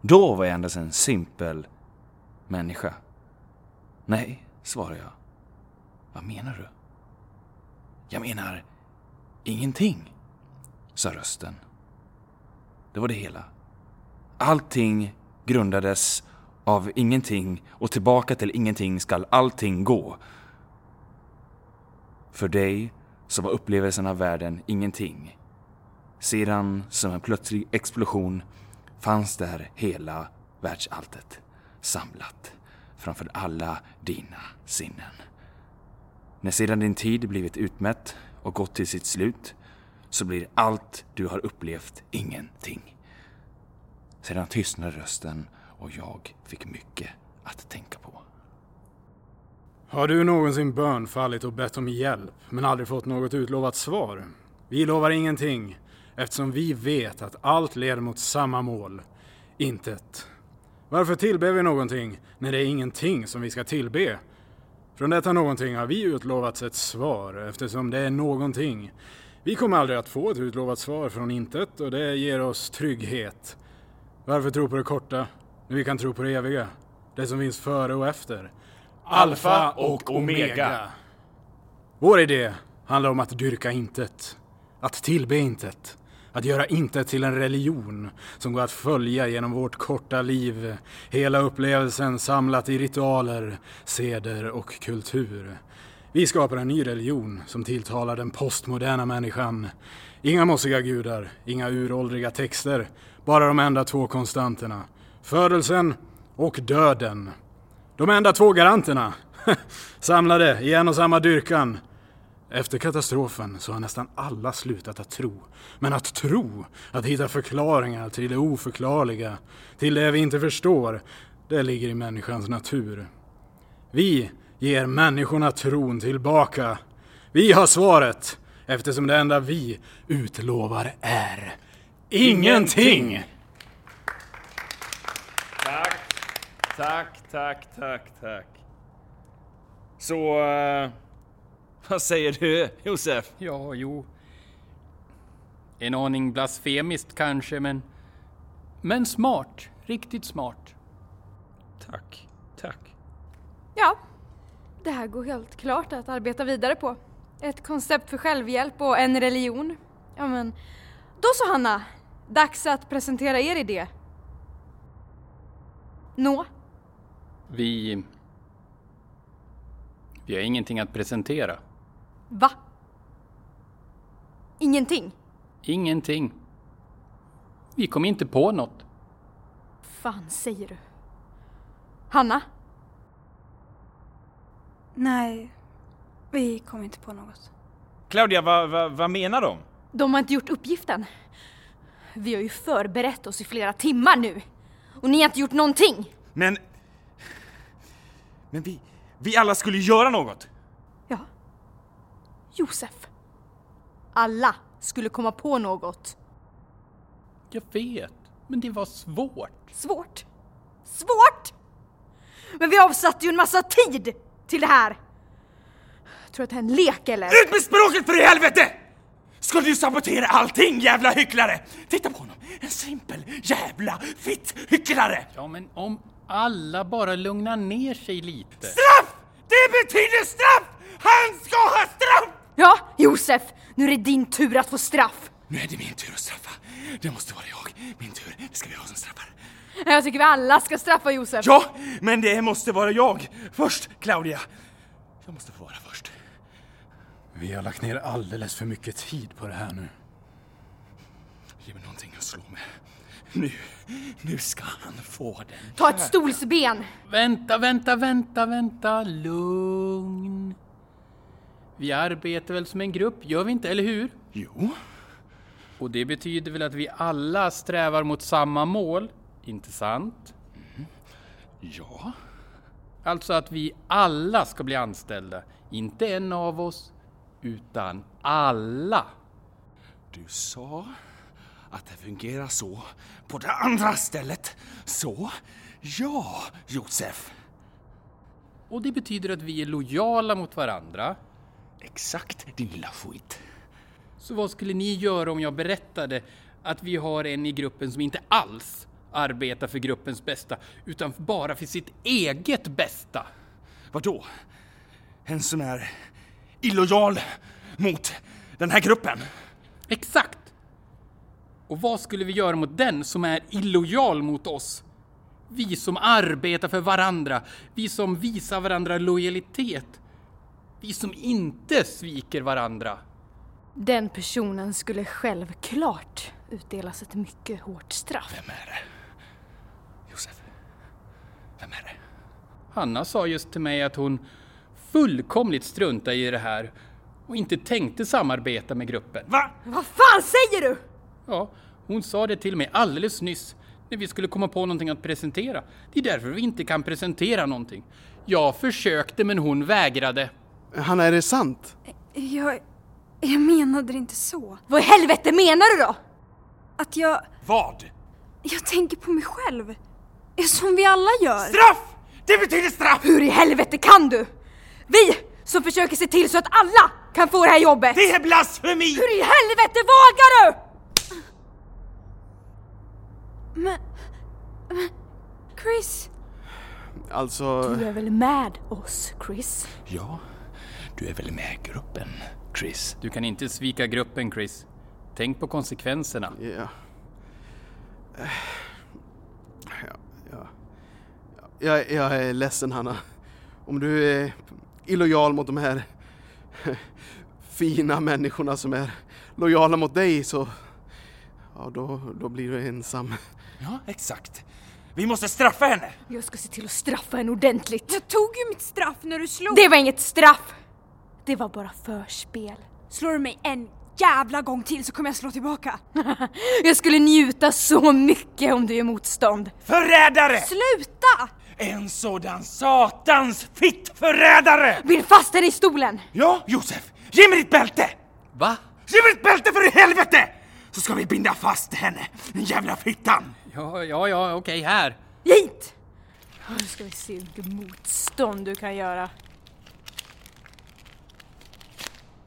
Då var jag endast en simpel människa. Nej, svarade jag. Vad menar du? Jag menar ingenting, sa rösten. Det var det hela. Allting grundades av ingenting och tillbaka till ingenting skall allting gå. För dig så var upplevelsen av världen ingenting. Sedan, som en plötslig explosion, fanns där hela världsalltet samlat framför alla dina sinnen. När sedan din tid blivit utmätt och gått till sitt slut så blir allt du har upplevt ingenting. Sedan tystnade rösten och jag fick mycket att tänka på. Har du någonsin bönfallit och bett om hjälp men aldrig fått något utlovat svar? Vi lovar ingenting eftersom vi vet att allt leder mot samma mål. Intet. Varför tillber vi någonting när det är ingenting som vi ska tillbe? Från detta någonting har vi utlovats ett svar eftersom det är någonting. Vi kommer aldrig att få ett utlovat svar från intet och det ger oss trygghet. Varför tro på det korta när vi kan tro på det eviga? Det som finns före och efter. Alfa och Omega. Vår idé handlar om att dyrka intet. Att tillbe intet. Att göra intet till en religion som går att följa genom vårt korta liv. Hela upplevelsen samlat i ritualer, seder och kultur. Vi skapar en ny religion som tilltalar den postmoderna människan. Inga mossiga gudar, inga uråldriga texter. Bara de enda två konstanterna. Födelsen och döden. De enda två garanterna. *laughs* Samlade i en och samma dyrkan. Efter katastrofen så har nästan alla slutat att tro. Men att tro, att hitta förklaringar till det oförklarliga, till det vi inte förstår, det ligger i människans natur. Vi ger människorna tron tillbaka. Vi har svaret, eftersom det enda vi utlovar är ingenting! Tack, tack, tack, tack, tack. Så, eh, vad säger du Josef? Ja, jo. En aning blasfemiskt kanske, men... Men smart. Riktigt smart. Tack, tack. Ja, det här går helt klart att arbeta vidare på. Ett koncept för självhjälp och en religion. Ja men, då så Hanna. Dags att presentera er idé. Nå? Vi... Vi har ingenting att presentera. Va? Ingenting? Ingenting. Vi kom inte på något. fan säger du? Hanna? Nej, vi kom inte på något. Claudia, vad, vad, vad menar de? De har inte gjort uppgiften. Vi har ju förberett oss i flera timmar nu. Och ni har inte gjort någonting. Men... Men vi, vi alla skulle göra något! Ja. Josef. Alla skulle komma på något. Jag vet, men det var svårt. Svårt. Svårt! Men vi avsatte ju en massa tid till det här. Tror du att det är en lek eller? Ut med språket för i helvete! Ska du sabotera allting jävla hycklare? Titta på honom! En simpel jävla fitt hycklare! Ja, men om alla bara lugnar ner sig lite. Straff! Det betyder straff! Han ska ha straff! Ja, Josef! Nu är det din tur att få straff. Nu är det min tur att straffa. Det måste vara jag. Min tur. Det ska vi ha som straffar. Jag tycker vi alla ska straffa Josef. Ja, men det måste vara jag. Först, Claudia. Jag måste få vara först. Vi har lagt ner alldeles för mycket tid på det här nu. Ge mig någonting att slå med. Nu, nu ska han få den. Ta ett stolsben. Vänta, vänta, vänta, vänta. Lugn. Vi arbetar väl som en grupp, gör vi inte, eller hur? Jo, Och det betyder väl att vi alla strävar mot samma mål, inte sant? ja. Alltså att vi alla ska bli anställda. Inte en av oss, utan alla. Du sa att det fungerar så på det andra stället. Så, ja, Josef. Och det betyder att vi är lojala mot varandra. Exakt, din lilla skit. Så vad skulle ni göra om jag berättade att vi har en i gruppen som inte alls arbetar för gruppens bästa, utan bara för sitt eget bästa? Vadå? En som är illojal mot den här gruppen? Exakt! Och vad skulle vi göra mot den som är illojal mot oss? Vi som arbetar för varandra, vi som visar varandra lojalitet, vi som inte sviker varandra. Den personen skulle självklart utdelas ett mycket hårt straff. Vem är det? Josef? Vem är det? Hanna sa just till mig att hon fullkomligt struntade i det här och inte tänkte samarbeta med gruppen. Va? Vad fan säger du? Ja, hon sa det till mig alldeles nyss när vi skulle komma på någonting att presentera. Det är därför vi inte kan presentera någonting. Jag försökte men hon vägrade. Hanna, är det sant? Jag, jag menade det inte så. Vad i helvete menar du då? Att jag, Vad? jag tänker på mig själv. Som vi alla gör. Straff! Det betyder straff! Hur i helvete kan du? Vi som försöker se till så att alla kan få det här jobbet! Det är blasfemi! Hur i helvete vågar du? Men, men, Chris. Alltså... Du är väl med oss, Chris? Ja, du är väl med gruppen, Chris? Du kan inte svika gruppen Chris. Tänk på konsekvenserna. Ja. Eh, Ja, ja. Jag, jag är ledsen Hanna. Om du är illojal mot de här fina människorna som är lojala mot dig så ja, då, då blir du ensam. Ja, exakt. Vi måste straffa henne! Jag ska se till att straffa henne ordentligt. Jag tog ju mitt straff när du slog. Det var inget straff! Det var bara förspel. Slår du mig en jävla gång till så kommer jag slå tillbaka. *laughs* Jag skulle njuta så mycket om du gör motstånd. Förrädare! Sluta! En sådan satans fittförrädare! Bind fast henne i stolen! Ja, Josef, ge mig ditt bälte! Va? Ge mig ditt bälte för i helvete! Så ska vi binda fast henne, den jävla fittan! Ja, ja, ja, okej, här. Hit! Ja, Nu ska vi se mycket motstånd du kan göra.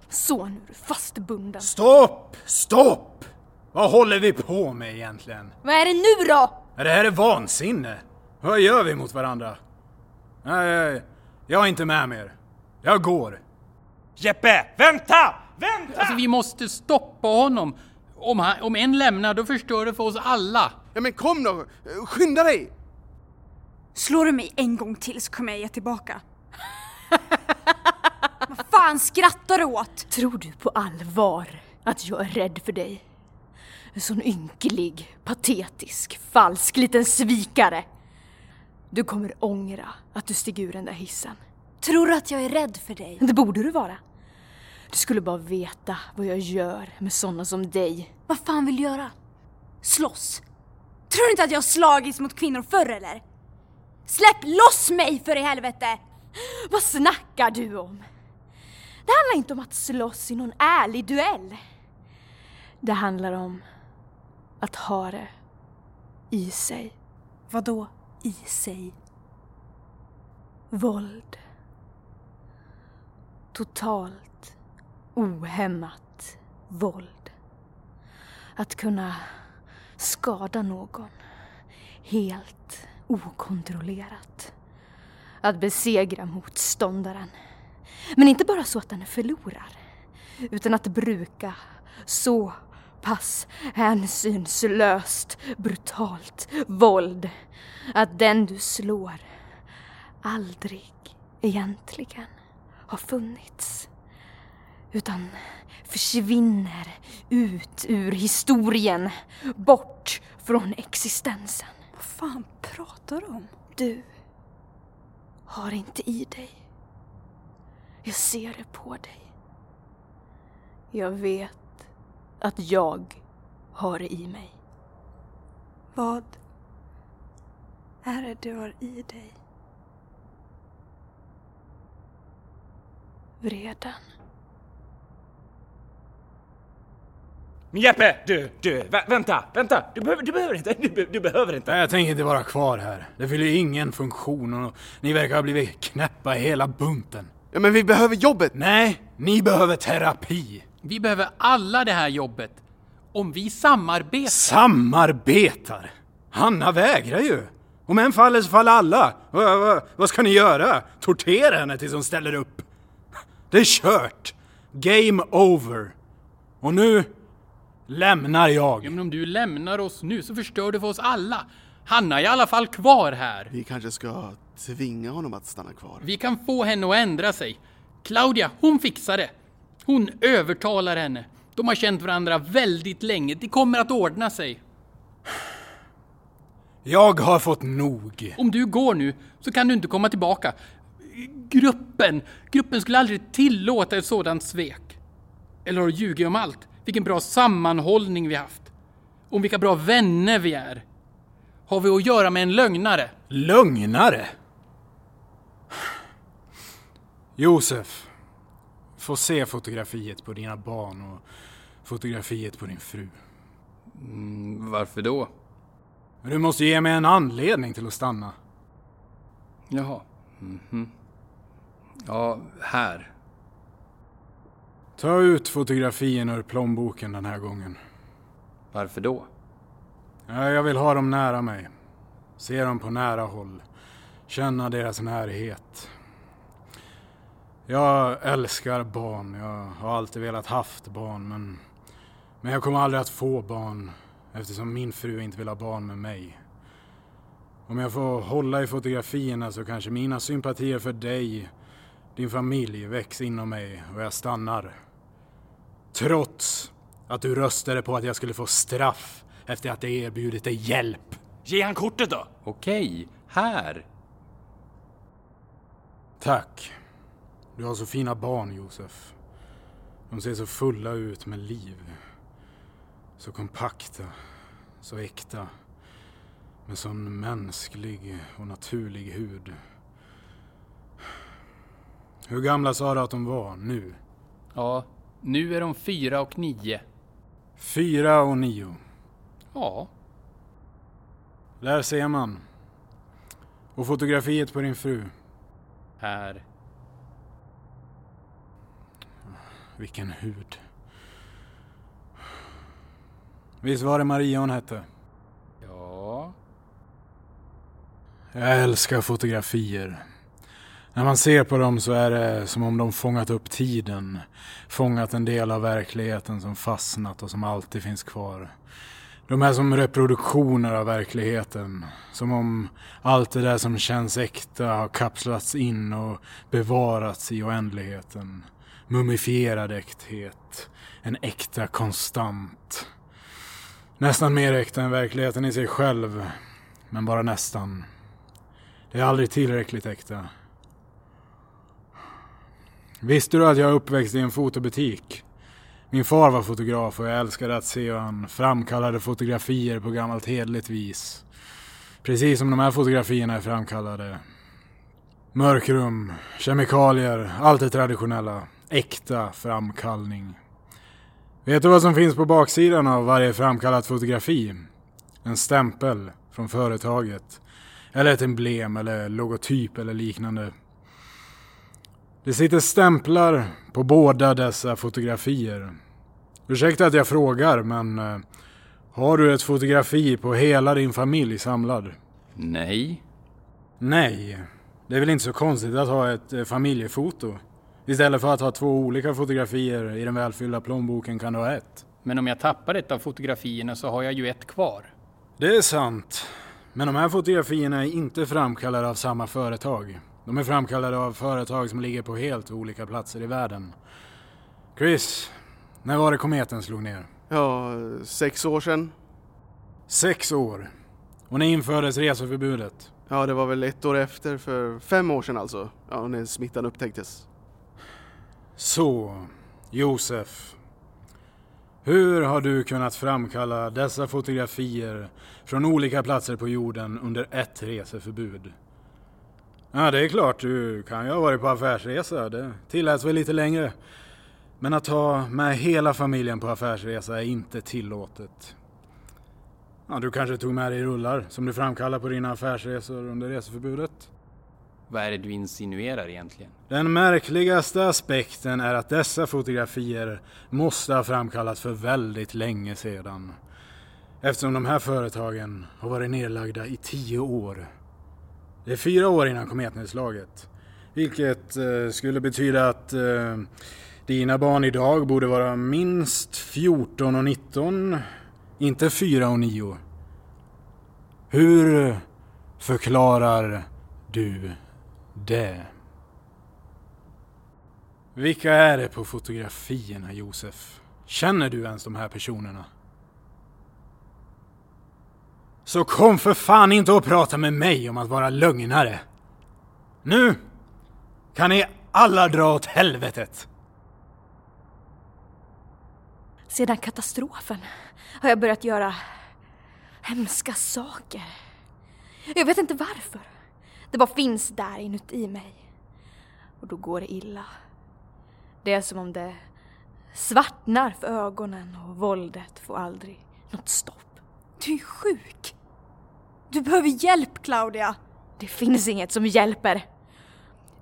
Så, nu är du fastbunden. Stopp! Stopp! Vad håller vi på med egentligen? Vad är det nu då? Det här är vansinne. Vad gör vi mot varandra? Nej, jag är inte med mer. Jag går. Jeppe, vänta! Vänta! Alltså vi måste stoppa honom. Om, han, om en lämnar då förstör det för oss alla. Ja men kom då! Skynda dig! Slår du mig en gång till så kommer jag ge tillbaka. *laughs* Vad fan skrattar du åt? Tror du på allvar att jag är rädd för dig? En sån ynklig, patetisk, falsk liten svikare. Du kommer ångra att du steg ur den där hissen. Tror du att jag är rädd för dig? Det borde du vara. Du skulle bara veta vad jag gör med såna som dig. Vad fan vill du göra? Slåss? Tror du inte att jag har slagits mot kvinnor förr eller? Släpp loss mig för i helvete! Vad snackar du om? Det handlar inte om att slåss i någon ärlig duell. Det handlar om att ha det i sig. Vadå i sig? Våld. Totalt ohämmat våld. Att kunna skada någon helt okontrollerat. Att besegra motståndaren. Men inte bara så att den förlorar. Utan att bruka så pass hänsynslöst, brutalt våld att den du slår aldrig egentligen har funnits. Utan försvinner ut ur historien, bort från existensen. Vad fan pratar du om? Du har inte i dig. Jag ser det på dig. Jag vet att jag har det i mig. Vad är det du har i dig? Vreden. Men Jeppe, du, du, vä- vänta, vänta! Du behöver, du behöver inte, du, be- du behöver inte. Nej, jag tänker inte vara kvar här. Det fyller ju ingen funktion och ni verkar ha blivit knäppa i hela bunten. Ja men vi behöver jobbet! Nej, ni behöver terapi. Vi behöver alla det här jobbet. Om vi samarbetar. Samarbetar? Hanna vägrar ju. Om en faller så faller alla. Va, va, vad ska ni göra? Tortera henne tills hon ställer upp? Det är kört. Game over. Och nu lämnar Ja, jag. men om du lämnar oss nu så förstör du för oss alla. Hanna är i alla fall kvar här. Vi kanske ska tvinga honom att stanna kvar. Vi kan få henne att ändra sig. Claudia, hon fixar det. Hon övertalar henne. De har känt varandra väldigt länge. Det kommer att ordna sig. Jag har fått nog. Om du går nu så kan du inte komma tillbaka. Gruppen, gruppen skulle aldrig tillåta ett sådant svek. Eller har du ljugit om allt? Vilken bra sammanhållning vi haft. Om vilka bra vänner vi är. Har vi att göra med en lögnare? Lögnare? Josef, få se fotografiet på dina barn och fotografiet på din fru. Varför då? Du måste ge mig en anledning till att stanna. Jaha. Mhm. Ja, här. Ta ut fotografierna ur plånboken den här gången. Varför då? Ja, Jag vill ha dem nära mig. Se dem på nära håll. Känna deras närhet. Jag älskar barn. Jag har alltid velat haft barn men... Men jag kommer aldrig att få barn eftersom min fru inte vill ha barn med mig. Om jag får hålla i fotografierna så kanske mina sympatier för dig, din familj väcks inom mig och jag stannar. Trots att du röstade på att jag skulle få straff efter att jag erbjudit dig hjälp. Ge han kortet då! Okej, här. Tack. Du har så fina barn, Josef. De ser så fulla ut med liv. Så kompakta, så äkta. Med sån mänsklig och naturlig hud. Hur gamla sa du att de var nu? Ja, nu är de fyra och nio. Fyra och nio. Ja, Där ser man. Och fotografiet på din fru. här. Vilken hud. Visst var det Maria hon hette? Ja. Jag älskar fotografier. När man ser på dem så är det som om de fångat upp tiden. Fångat en del av verkligheten som fastnat och som alltid finns kvar. De är som reproduktioner av verkligheten. Som om allt det där som känns äkta har kapslats in och bevarats i oändligheten. Mumifierad äkthet. En äkta konstant. Nästan mer äkta än verkligheten i sig själv. Men bara nästan. Det är aldrig tillräckligt äkta. Visste du att jag är uppväxt i en fotobutik? Min far var fotograf och jag älskade att se hur han framkallade fotografier på gammalt hedligt vis. Precis som de här fotografierna är framkallade. Mörkrum, kemikalier, allt det traditionella. Äkta framkallning. Vet du vad som finns på baksidan av varje framkallat fotografi? En stämpel från företaget. Eller ett emblem eller logotyp eller liknande. Det sitter stämplar på båda dessa fotografier. Ursäkta att jag frågar, men eh, har du ett fotografi på hela din familj samlad? Nej. Nej, det är väl inte så konstigt att ha ett eh, familjefoto. Istället för att ha två olika fotografier i den välfyllda plånboken kan du ha ett. Men om jag tappar ett av fotografierna så har jag ju ett kvar. Det är sant. Men de här fotografierna är inte framkallade av samma företag. De är framkallade av företag som ligger på helt olika platser i världen. Chris, när var det kometen slog ner? Ja, sex år sedan. Sex år. Och när infördes reseförbudet? Ja, det var väl ett år efter, för fem år sedan alltså. Ja, när smittan upptäcktes. Så, Josef. Hur har du kunnat framkalla dessa fotografier från olika platser på jorden under ett reseförbud? Ja, det är klart, du kan ju ha varit på affärsresa. Det tilläts väl lite längre. Men att ta med hela familjen på affärsresa är inte tillåtet. Ja, du kanske tog med dig rullar som du framkallar på dina affärsresor under reseförbudet? Vad är det du insinuerar egentligen? Den märkligaste aspekten är att dessa fotografier måste ha framkallats för väldigt länge sedan. Eftersom de här företagen har varit nedlagda i tio år. Det är fyra år innan kometnedslaget. Vilket eh, skulle betyda att eh, dina barn idag borde vara minst 14 och 19. Inte 4 och 9. Hur eh, förklarar du det? Vilka är det på fotografierna, Josef? Känner du ens de här personerna? Så kom för fan inte och prata med mig om att vara lögnare. Nu kan ni alla dra åt helvetet. Sedan katastrofen har jag börjat göra hemska saker. Jag vet inte varför. Det bara finns där inuti mig. Och då går det illa. Det är som om det svartnar för ögonen och våldet får aldrig något stopp. Du är sjuk. Du behöver hjälp, Claudia. Det finns inget som hjälper.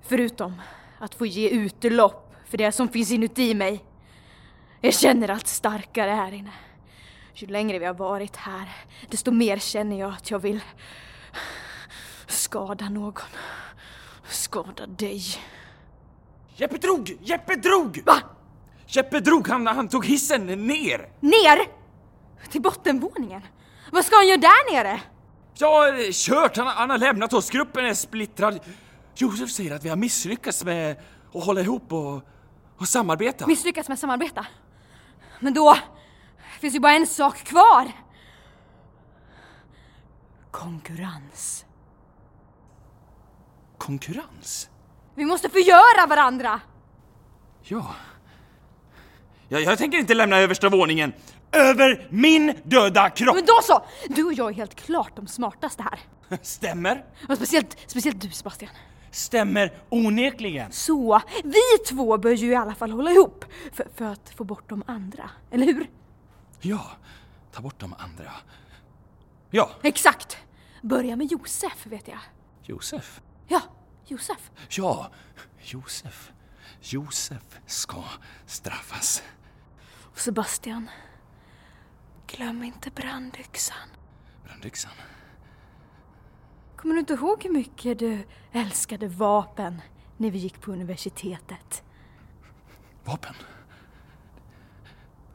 Förutom att få ge utlopp för det som finns inuti mig. Jag känner allt starkare här inne. Ju längre vi har varit här, desto mer känner jag att jag vill skada någon. Skada dig. Jeppe drog! Jeppe drog! Va? Jeppe drog, han, han tog hissen ner! Ner? Till bottenvåningen? Vad ska han göra där nere? Ja, kört! Han, han har lämnat oss, gruppen är splittrad. Josef säger att vi har misslyckats med att hålla ihop och, och samarbeta. Misslyckats med att samarbeta? Men då finns ju bara en sak kvar. Konkurrens. Konkurrens? Vi måste förgöra varandra! Ja. Jag, jag tänker inte lämna översta våningen. Över min döda kropp! Men då så! Du och jag är helt klart de smartaste här. *laughs* Stämmer. Och speciellt, speciellt du Sebastian. Stämmer onekligen. Så, vi två bör ju i alla fall hålla ihop för, för att få bort de andra, eller hur? Ja, ta bort de andra. Ja, Exakt! Börja med Josef, vet jag. Josef. Ja, Josef. Ja, Josef. Josef ska straffas. Och Sebastian, Glöm inte brandyxan. Brandyxan? Kommer du inte ihåg hur mycket du älskade vapen när vi gick på universitetet? Vapen?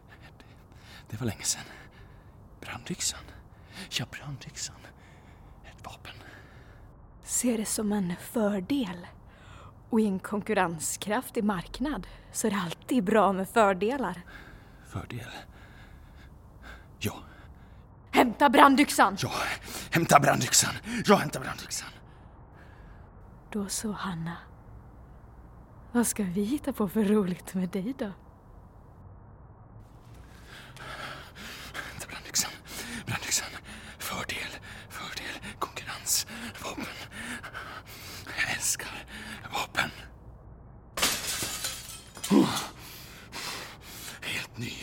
Det, det var länge sedan. Brandyxan? Ja, brandyxan. Ett vapen. Se det som en fördel. Och i en konkurrenskraftig marknad så är det alltid bra med fördelar. Fördel? Ja. Hämta brandyxan! Ja, hämta brandyxan. Jag hämtar brandyxan. Då så, Hanna. Vad ska vi hitta på för roligt med dig då? Hämta brandyxan. Brandyxan. Fördel. Fördel. Konkurrens. Vapen. Jag älskar vapen. Helt ny.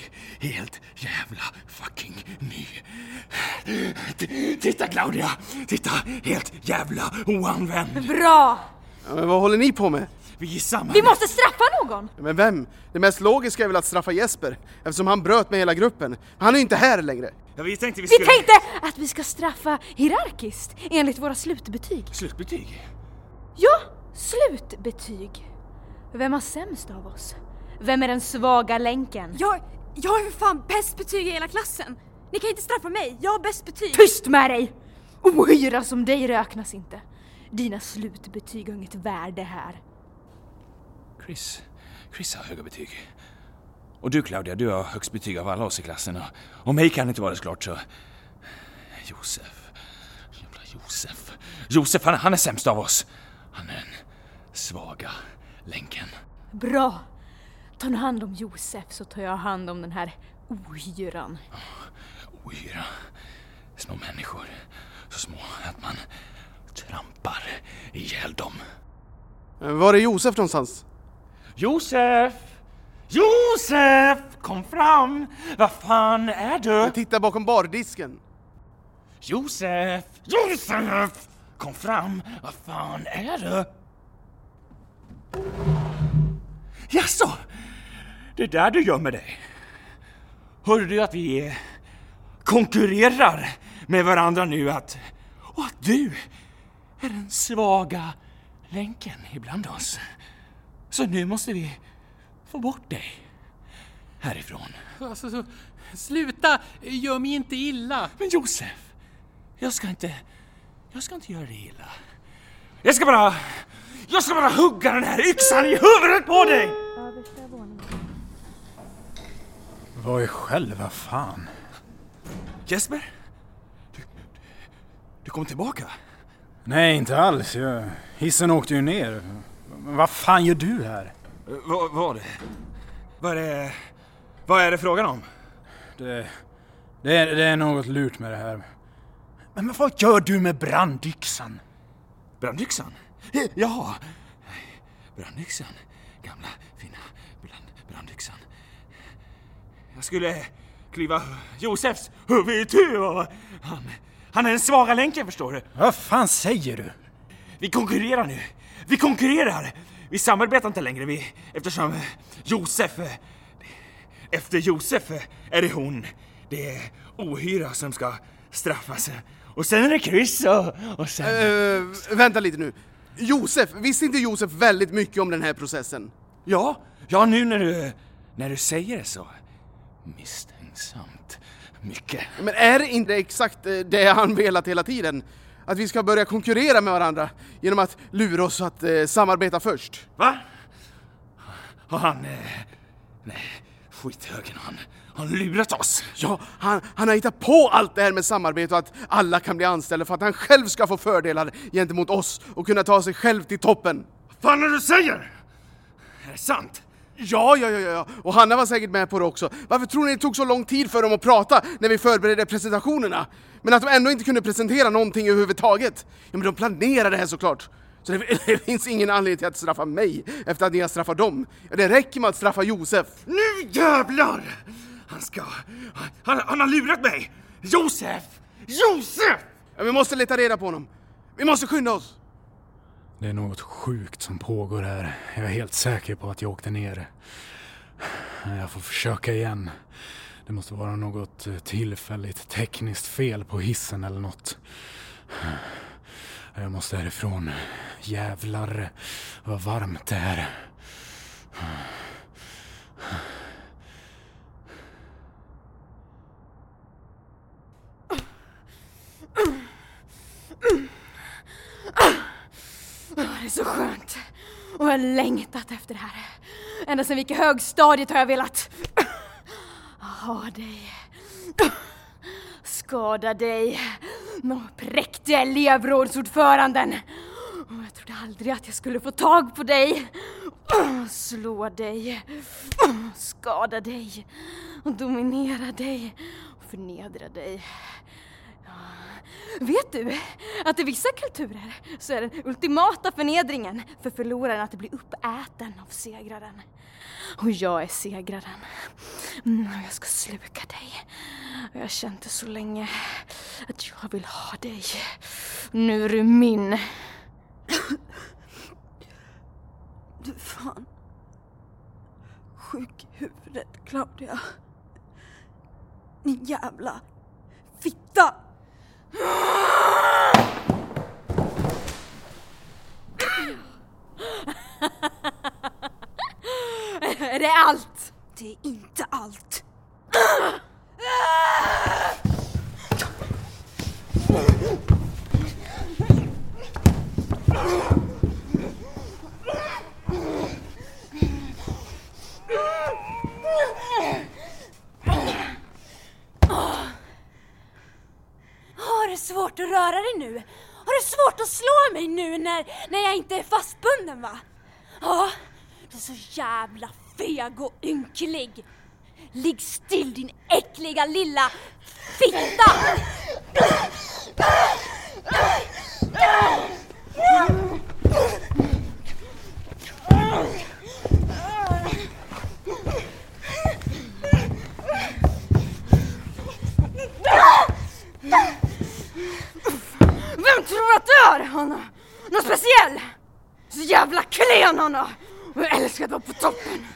Helt jävla fucking ny. T- Titta Claudia! Titta! Helt jävla oanvänd. Bra! Ja, men vad håller ni på med? Vi är samma. Vi måste straffa någon! Men vem? Det mest logiska är väl att straffa Jesper, eftersom han bröt med hela gruppen. Han är ju inte här längre. Ja, vi tänkte vi Vi skulle... tänkte att vi ska straffa hierarkiskt enligt våra slutbetyg. Slutbetyg? Ja, slutbetyg. Vem har sämst av oss? Vem är den svaga länken? Jag, jag har ju fan bäst betyg i hela klassen. Ni kan inte straffa mig, jag har bäst betyg. Tyst med dig! Ohyra som dig räknas inte. Dina slutbetyg har inget värde här. Chris. Chris har höga betyg. Och du Claudia, du har högst betyg av alla oss i klassen. Och, och mig kan inte vara det såklart så... Josef. Jävla Josef. Josef, han, han är sämst av oss. Han är den svaga länken. Bra. Ta nu hand om Josef så tar jag hand om den här ohyran. Ohyra. Små människor. Så små att man trampar ihjäl dem. Eh, Var är Josef någonstans? Josef! Josef! Kom fram! Vad fan är du? Jag tittar bakom bardisken. Josef! Josef! Kom fram! Vad fan är du? Jaså? Det är där du gömmer dig? Hörde du att vi konkurrerar med varandra nu att... Och att du är den svaga länken ibland oss. Så nu måste vi få bort dig härifrån. Alltså, så, sluta! Gör mig inte illa! Men Josef, jag ska inte... Jag ska inte göra dig illa. Jag ska bara... Jag ska bara hugga den här yxan i huvudet på dig! Vad i själva fan? Jesper? Du, du kom tillbaka? Nej, inte alls. Jag, hissen åkte ju ner. Vad fan gör du här? Vad var det? Vad är det... Vad är det frågan om? Det, det, är, det är något lurt med det här. Men vad gör du med brandyxan? Brandyxan? Eh, Jaha. Brandyxan. Gamla fina brand, brandyxan. Jag skulle kliva Josefs huvud itu och han, han är den svaga länken förstår du. Vad fan säger du? Vi konkurrerar nu. Vi konkurrerar. Vi samarbetar inte längre vi, eftersom Josef... Efter Josef är det hon. Det är ohyra som ska straffas. Och sen är det Chris och, och sen... Eh, vänta lite nu. Josef, visste inte Josef väldigt mycket om den här processen? Ja, ja nu när du, när du säger det så. Misstänksamt mycket. Men är det inte exakt eh, det han velat hela tiden? Att vi ska börja konkurrera med varandra genom att lura oss att eh, samarbeta först? Va? Har han... Eh, nej, skithögen han. Han lurat oss. Ja, han, han har hittat på allt det här med samarbete och att alla kan bli anställda för att han själv ska få fördelar gentemot oss och kunna ta sig själv till toppen. Fan är det du säger? Är det sant? Ja, ja, ja, ja, och Hanna var säkert med på det också. Varför tror ni det tog så lång tid för dem att prata när vi förberedde presentationerna? Men att de ändå inte kunde presentera någonting överhuvudtaget? Ja, men de planerade det här såklart. Så det, *laughs* det finns ingen anledning till att straffa mig efter att ni har straffat dem. Det räcker med att straffa Josef. Nu jävlar! Han ska... Han, han har lurat mig! Josef! Josef! Ja, vi måste leta reda på honom. Vi måste skynda oss. Det är något sjukt som pågår här. Jag är helt säker på att jag åkte ner. Jag får försöka igen. Det måste vara något eh, tillfälligt tekniskt fel på hissen eller något. Jag måste härifrån. Jävlar vad varmt det är. Mm. Det är så skönt. Och jag har längtat efter det här. Ända sedan vi gick i högstadiet har jag velat ha dig. Skada dig. Nå präktiga elevrådsordföranden. Och jag trodde aldrig att jag skulle få tag på dig. Slå dig. Skada dig. Och dominera dig. Och förnedra dig. Vet du att i vissa kulturer så är den ultimata förnedringen för förloraren att bli uppäten av segraren. Och jag är segraren. Mm, och jag ska sluka dig. Och jag har känt det så länge att jag vill ha dig. Nu är du min. Du är fan sjuk i huvudet, Claudia. Din jävla fitta! Är det allt? Det är inte allt. Har du svårt att röra dig nu? Har du svårt att slå mig nu när, när jag inte är fastbunden va? Ja, du är så jävla feg och ynklig. Ligg still din äckliga lilla fitta! Vem tror han är, Någon speciell? Så jävla klen, Hanna! Och jag älskar att vara på toppen.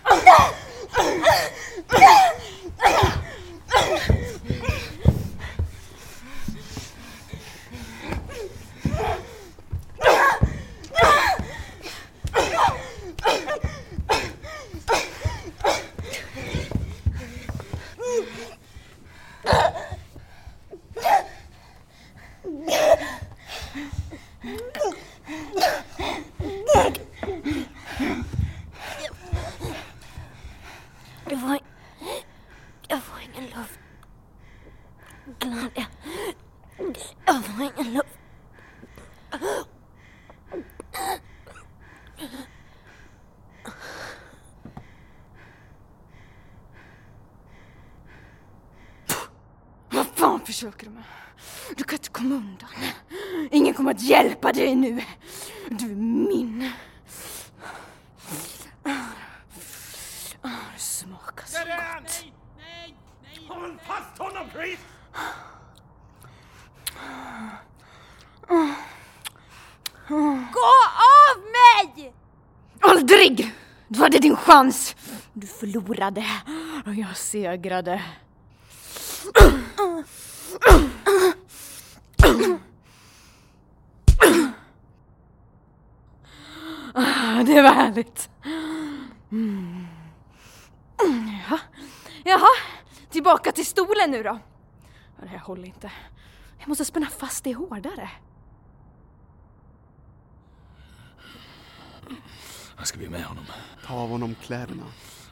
Det var... Jag får ingen luft. Claudia. Jag får ingen luft. Vad fan försöker du med? Du kan inte komma undan. Ingen kommer att hjälpa dig nu. Du är min. Det smakar så gott. Håll fast honom, Chris! Gå av mig! Aldrig! Du hade din chans. Du förlorade och jag segrade. Härligt. Mm. Ja. Jaha, tillbaka till stolen nu då. Det här håller inte. Jag måste spänna fast det hårdare. Vad ska vi med honom? Ta av honom kläderna.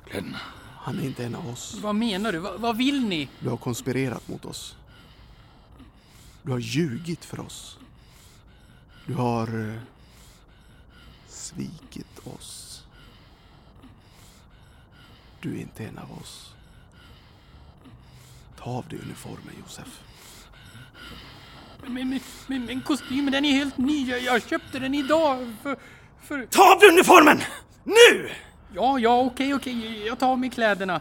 Kläderna. Han är inte en av oss. Vad menar du? Va, vad vill ni? Du har konspirerat mot oss. Du har ljugit för oss. Du har eh, svikit oss. Du är inte en av oss. Ta av dig uniformen, Josef. Men, men, men, men kostymen den är helt ny. Jag, jag köpte den idag för... för... Ta av dig uniformen! Nu! Ja, ja, okej, okej. Jag tar av mig kläderna.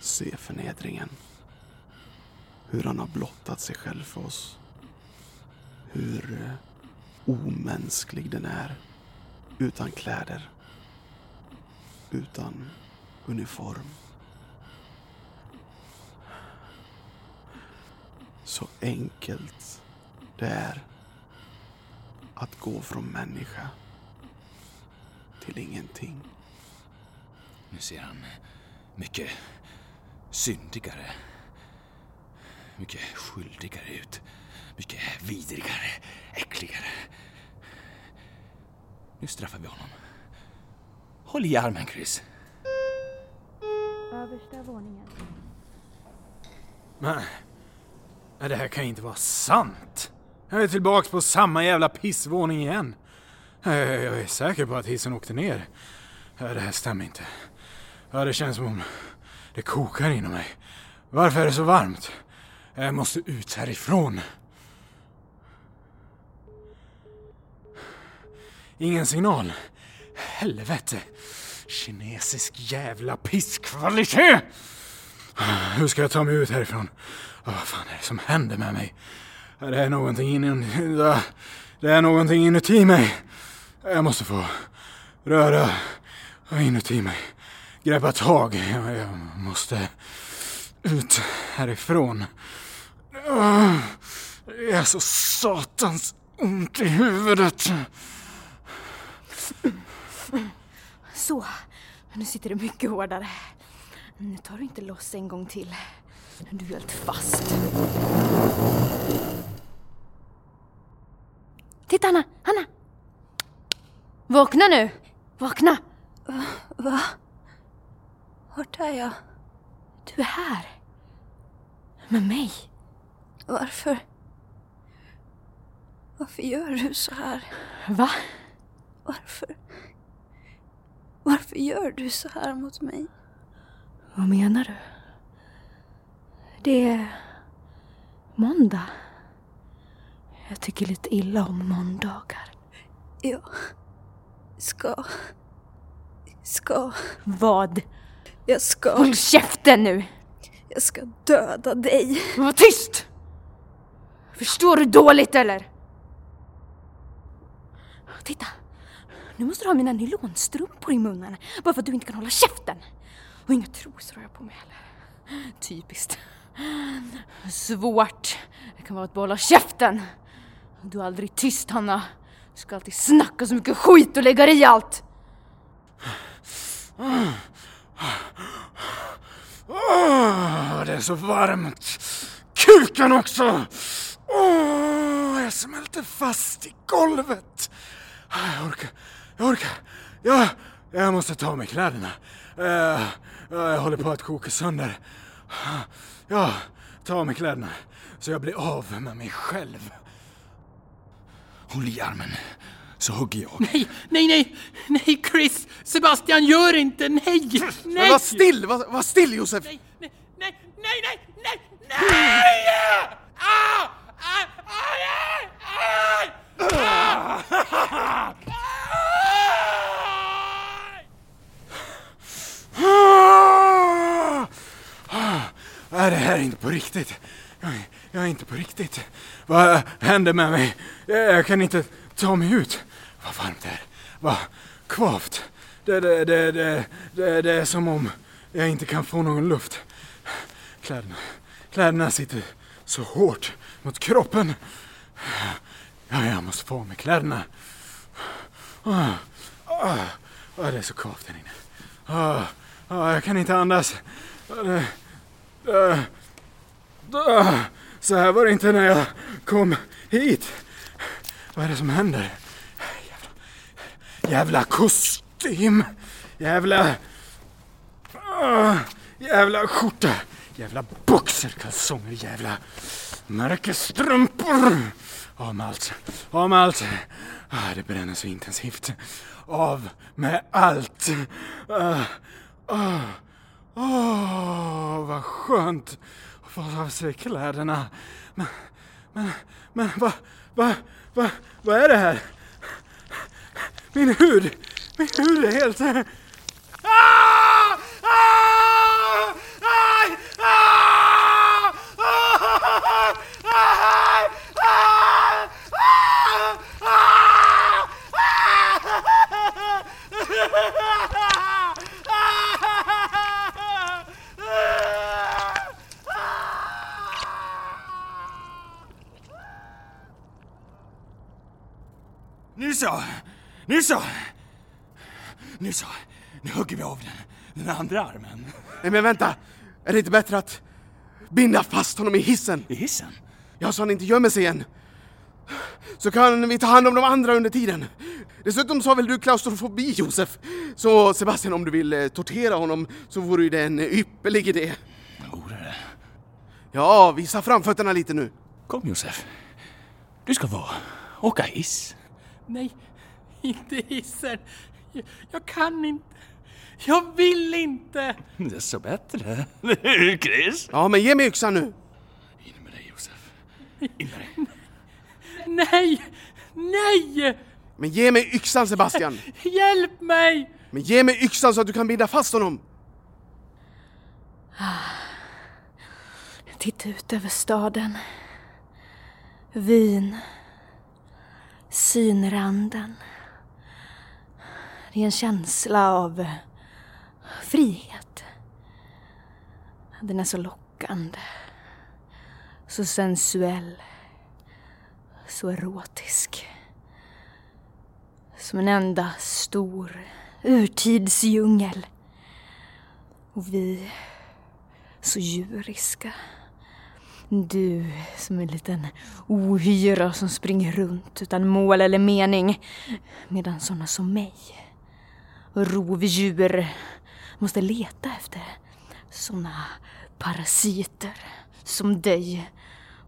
Se förnedringen. Hur han har blottat sig själv för oss. Hur eh, omänsklig den är. Utan kläder. utan uniform. Så enkelt det är att gå från människa till ingenting. Nu ser han eh, mycket syndigare. Mycket skyldigare ut. Mycket vidrigare, äckligare. Nu straffar vi honom. Håll i armen, Chris. Översta våningen. Men, det här kan ju inte vara sant. Jag är tillbaks på samma jävla pissvåning igen. Jag, jag är säker på att hissen åkte ner. Det här stämmer inte. Det känns som om det kokar inom mig. Varför är det så varmt? Jag måste ut härifrån. Ingen signal. Helvete. Kinesisk jävla pisskvalitet! Hur ska jag ta mig ut härifrån? Vad fan är det som händer med mig? Det är någonting inuti, det är någonting inuti mig. Jag måste få röra inuti mig. Greppa tag. Jag, måste ut härifrån. Det är så satans ont i huvudet. Så, nu sitter det mycket hårdare. Nu tar du inte loss en gång till. Du är helt fast. Titta Hanna, Hanna! Vakna nu! Vakna! Va? Vart är jag? Du är här. Med mig. Varför? Varför gör du så här? Va? Varför? Varför gör du så här mot mig? Vad menar du? Det är måndag. Jag tycker lite illa om måndagar. Jag ska... Ska... Vad? Jag ska... Håll käften nu! Jag ska döda dig. Var tyst! Förstår du dåligt eller? Titta! Nu måste du ha mina nylonstrumpor i munnen bara för att du inte kan hålla käften. Och inga trosor har jag på mig heller. Typiskt. Svårt det kan vara att behålla käften. Du är aldrig tyst Hanna. Du ska alltid snacka så mycket skit och lägga dig i allt. Oh, det är så varmt. Kuken också! Åh, jag smälter fast i golvet. Ah, jag orkar, jag orkar. Ja, jag måste ta av mig kläderna. Eh, jag håller på att koka sönder. Ja, ta av mig kläderna så jag blir av med mig själv. Håll i armen, så hugger jag. Nej, nej, nej, nej Chris! Sebastian, gör inte! Nej! Nej! var still, var, var still Josef! Nej, nej, nej, nej, nej, nej! Ah! Ah! Aj! Aj! Aj! Ah! Ah! *laughs* Ah! Ah! Är det här är inte på riktigt. Jag, är- inte på riktigt. Vad händer med mig? Jag, kan inte ta mig ut. Vad varmt det är. Vad kvavt. Det, det, det, det, det, det är som om jag inte kan få någon luft. Kläderna, kläderna sitter så hårt mot kroppen. Ja, jag måste få av mig kläderna. Ah, ah, ah, det är så kvavt här inne. Ah, Oh, jag kan inte andas. Så här var det inte när jag kom hit. Vad är det som händer? Jävla, jävla kostym! Jävla... Jävla skjorta! Jävla boxerkalsonger, jävla märkesstrumpor! Av med allt, av med allt. Ah, det bränner så intensivt. Av med allt! Ah, ah, Åh, vad skönt att få av sig kläderna. Men, men, men vad, vad, vad, vad är det här? Min hud, min hud är helt... Ah! Ah! Ah! Ah! Nu så! Nu så! Nu så! Nu hugger vi av den, den andra armen. Nej men vänta! Är det inte bättre att binda fast honom i hissen? I hissen? Ja, så han inte gömmer sig igen. Så kan vi ta hand om de andra under tiden. Dessutom så har väl du klaustrofobi, Josef? Så Sebastian, om du vill eh, tortera honom så vore ju det en ypperlig idé. Vore det? Ja, visa framfötterna lite nu. Kom Josef. Du ska få åka hiss. Nej, inte hissen. Jag, jag kan inte. Jag vill inte. Desto bättre. *laughs* Nu, Chris. Ja, men ge mig yxan nu. In med dig Josef. In med dig. Nej, nej! Men ge mig yxan, Sebastian. *laughs* Hjälp mig! Men ge mig yxan så att du kan binda fast honom. Titta ut över staden. Vin. Synranden. Det är en känsla av frihet. Den är så lockande. Så sensuell. Så erotisk. Som en enda stor urtidsdjungel. Och vi så djuriska. Du som en liten ohyra som springer runt utan mål eller mening. Medan sådana som mig, rovdjur, måste leta efter sådana parasiter som dig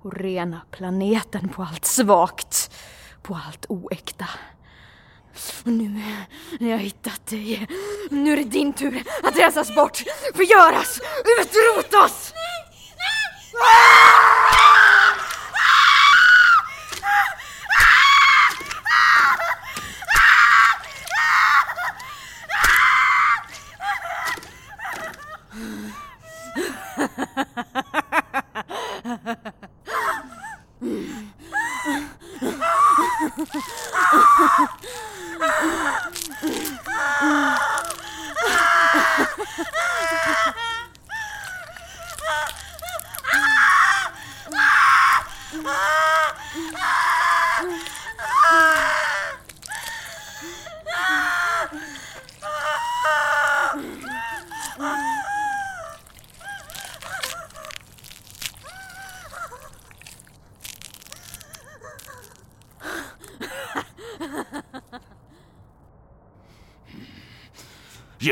och rena planeten på allt svagt, på allt oäkta. Och nu när jag hittat dig, nu är det din tur att rensas bort, förgöras, utrotas! Ge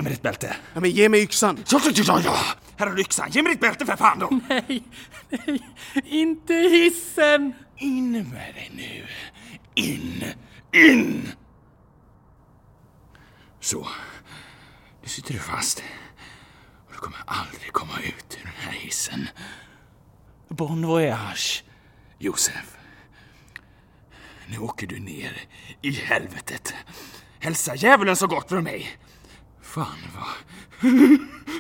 mig ditt bälte. Ja, men ge mig yxan. Ja, ja, ja, ja! Här har du yxan. Ge mig ditt bälte för fan då! *laughs* Nej, nej, inte hissen! In med dig nu. In, in! Så. Nu sitter du fast. Och du kommer aldrig komma ut ur den här hissen. Bon voyage, Josef. Nu åker du ner i helvetet. Hälsa djävulen så gott från mig. Fan vad...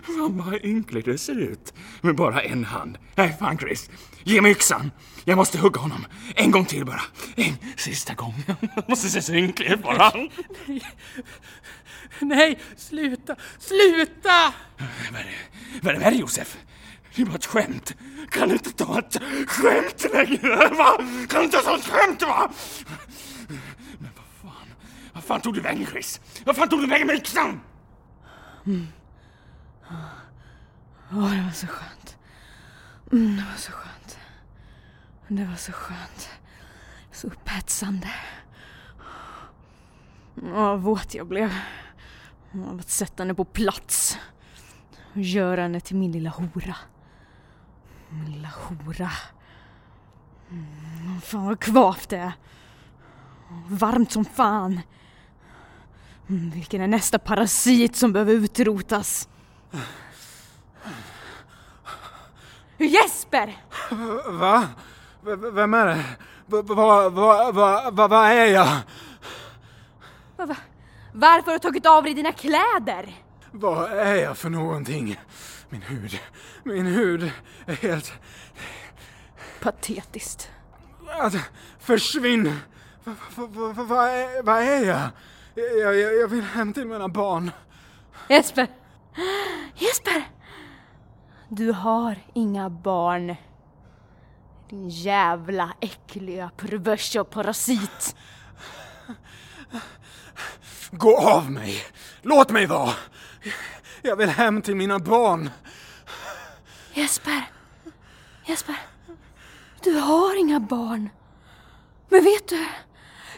Fan *laughs* vad ynkligt det ser ut. Med bara en hand. Nej, fan Chris. Ge mig yxan. Jag måste hugga honom. En gång till bara. En sista gång. *laughs* Jag måste se så ynklig ut bara. Nej, sluta, sluta! Vad är det, vad är det Josef? Det är bara ett skämt. Kan du inte ta ett skämt längre? Va? Kan du inte ta ett skämt va? Men vad fan? Vad fan tog du vägen Chris? Vad fan tog du vägen med yxan? Mm. Åh, det var så skönt. Mm, det var så skönt. Det var så skönt. Så upphetsande. Åh, vad våt jag blev. Av att sätta henne på plats. Och göra henne till min lilla hora. Min lilla hora. Mm, fan vad kvavt det är. Varmt som fan. Mm, vilken är nästa parasit som behöver utrotas? Jesper! Va? V- Vem är det? Vad va, va, va, va, va är jag? Va- va- Varför har du tagit av dig dina kläder? Vad är jag för någonting? Min hud, min hud är helt... Patetiskt. Försvinn! Vad va, va, va, va är jag? Jag, jag? jag vill hem till mina barn. Jesper! Jesper! Du har inga barn. Din jävla äckliga perversa parasit. Gå av mig! Låt mig vara! Jag vill hem till mina barn. Jesper! Jesper! Du har inga barn. Men vet du?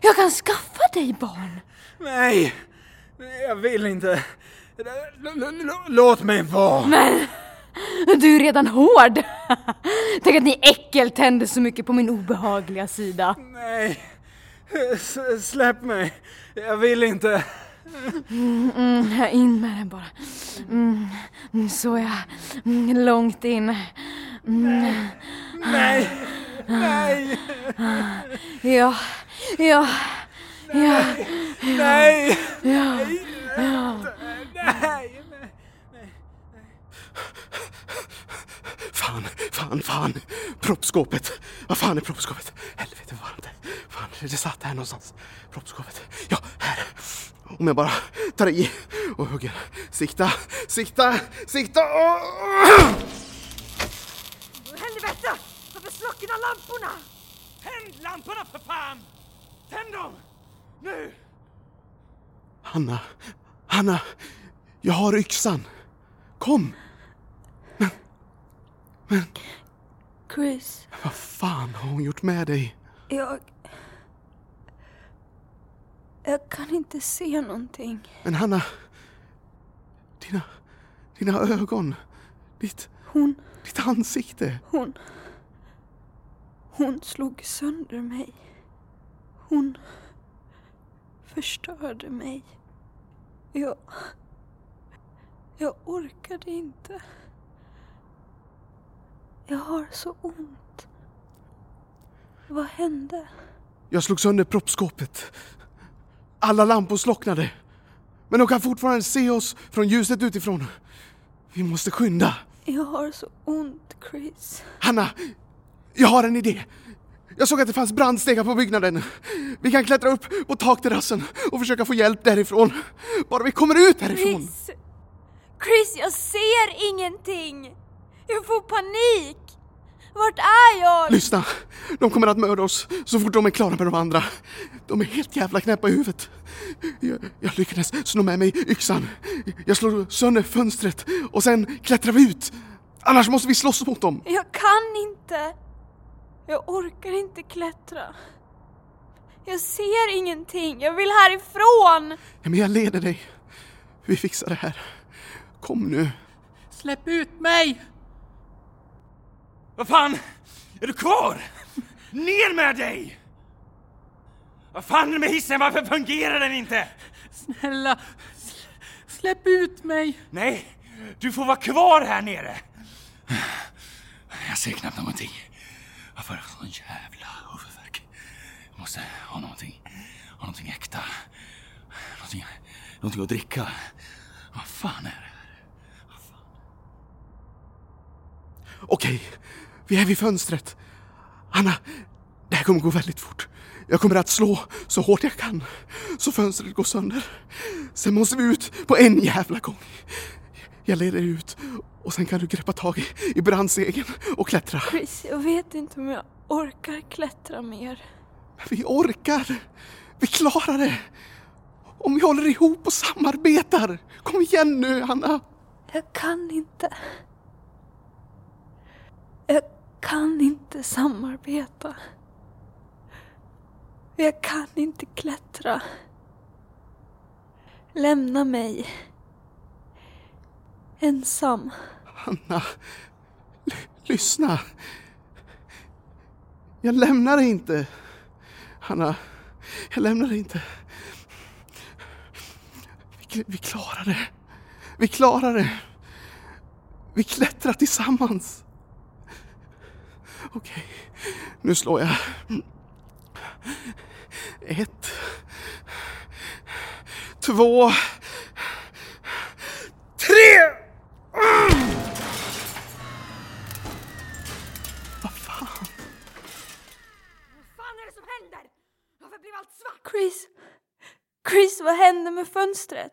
Jag kan skaffa dig barn. Nej! Nej, Jag vill inte. Låt mig vara! Men du är redan hård. Tänk att ni äckeltänder så mycket på min obehagliga sida. Nej! S- släpp mig! Jag vill inte. Mm, in med den bara. Mm, mm, så ja. Mm, långt in. Mm, Nej! Nej! ja, ja, ja, Nej! ja, ja. Nej! Fan, fan, fan. Proppskåpet. Vad fan är proppskåpet? Helvete vad varmt det är. Fan, det satt här någonstans. Proppskåpet. Ja, här. Om jag bara tar i och hugger. Sikta, sikta, sikta. Åh! Helvete! Varför slocknar lamporna? Tänd lamporna för fan! Tänd dem! Nu! Hanna, Hanna. Jag har yxan. Kom. Chris, Vad fan har hon gjort med dig? jag... Jag kan inte se någonting. Men Hanna. Dina, dina ögon. Ditt, Hon, ditt ansikte. hon... Hon slog sönder mig. Hon förstörde mig. Jag... Jag orkade inte. Jag har så ont. Vad hände? Jag slog sönder proppskåpet. Alla lampor slocknade. Men de kan fortfarande se oss från ljuset utifrån. Vi måste skynda. Jag har så ont, Chris. Hanna, jag har en idé. Jag såg att det fanns brandstegar på byggnaden. Vi kan klättra upp på takterrassen och försöka få hjälp därifrån. Bara vi kommer ut härifrån. Chris! Chris, jag ser ingenting! Jag får panik! Vart är jag? Lyssna, de kommer att mörda oss så fort de är klara med de andra. De är helt jävla knäppa i huvudet. Jag, jag lyckades sno med mig yxan. Jag slår sönder fönstret och sen klättrar vi ut. Annars måste vi slåss mot dem. Jag kan inte. Jag orkar inte klättra. Jag ser ingenting. Jag vill härifrån. Men jag leder dig. Vi fixar det här. Kom nu. Släpp ut mig! Vad fan? Är du kvar? Ner med dig! Vad fan är det med hissen? Varför fungerar den inte? Snälla, sl- släpp ut mig! Nej, du får vara kvar här nere. Jag ser knappt någonting. Varför har jag sån jävla huvudvärk? Jag måste ha någonting, ha någonting äkta. Någonting, någonting att dricka. Vad fan är det? här? Okej, vi är vid fönstret. Anna, det här kommer gå väldigt fort. Jag kommer att slå så hårt jag kan, så fönstret går sönder. Sen måste vi ut på en jävla gång. Jag leder ut och sen kan du greppa tag i, i brandsegen och klättra. Chris, jag vet inte om jag orkar klättra mer. Men vi orkar! Vi klarar det! Om vi håller ihop och samarbetar! Kom igen nu, Anna! Jag kan inte. Jag kan inte samarbeta. Jag kan inte klättra. Lämna mig. Ensam. Hanna, lyssna. Jag lämnar dig inte. Hanna, jag lämnar dig inte. Vi, vi klarar det. Vi klarar det. Vi klättrar tillsammans. Okej, nu slår jag. Ett. Två. Tre! Vad fan är det som händer? Varför blev allt svart? Chris. Chris, vad hände med fönstret?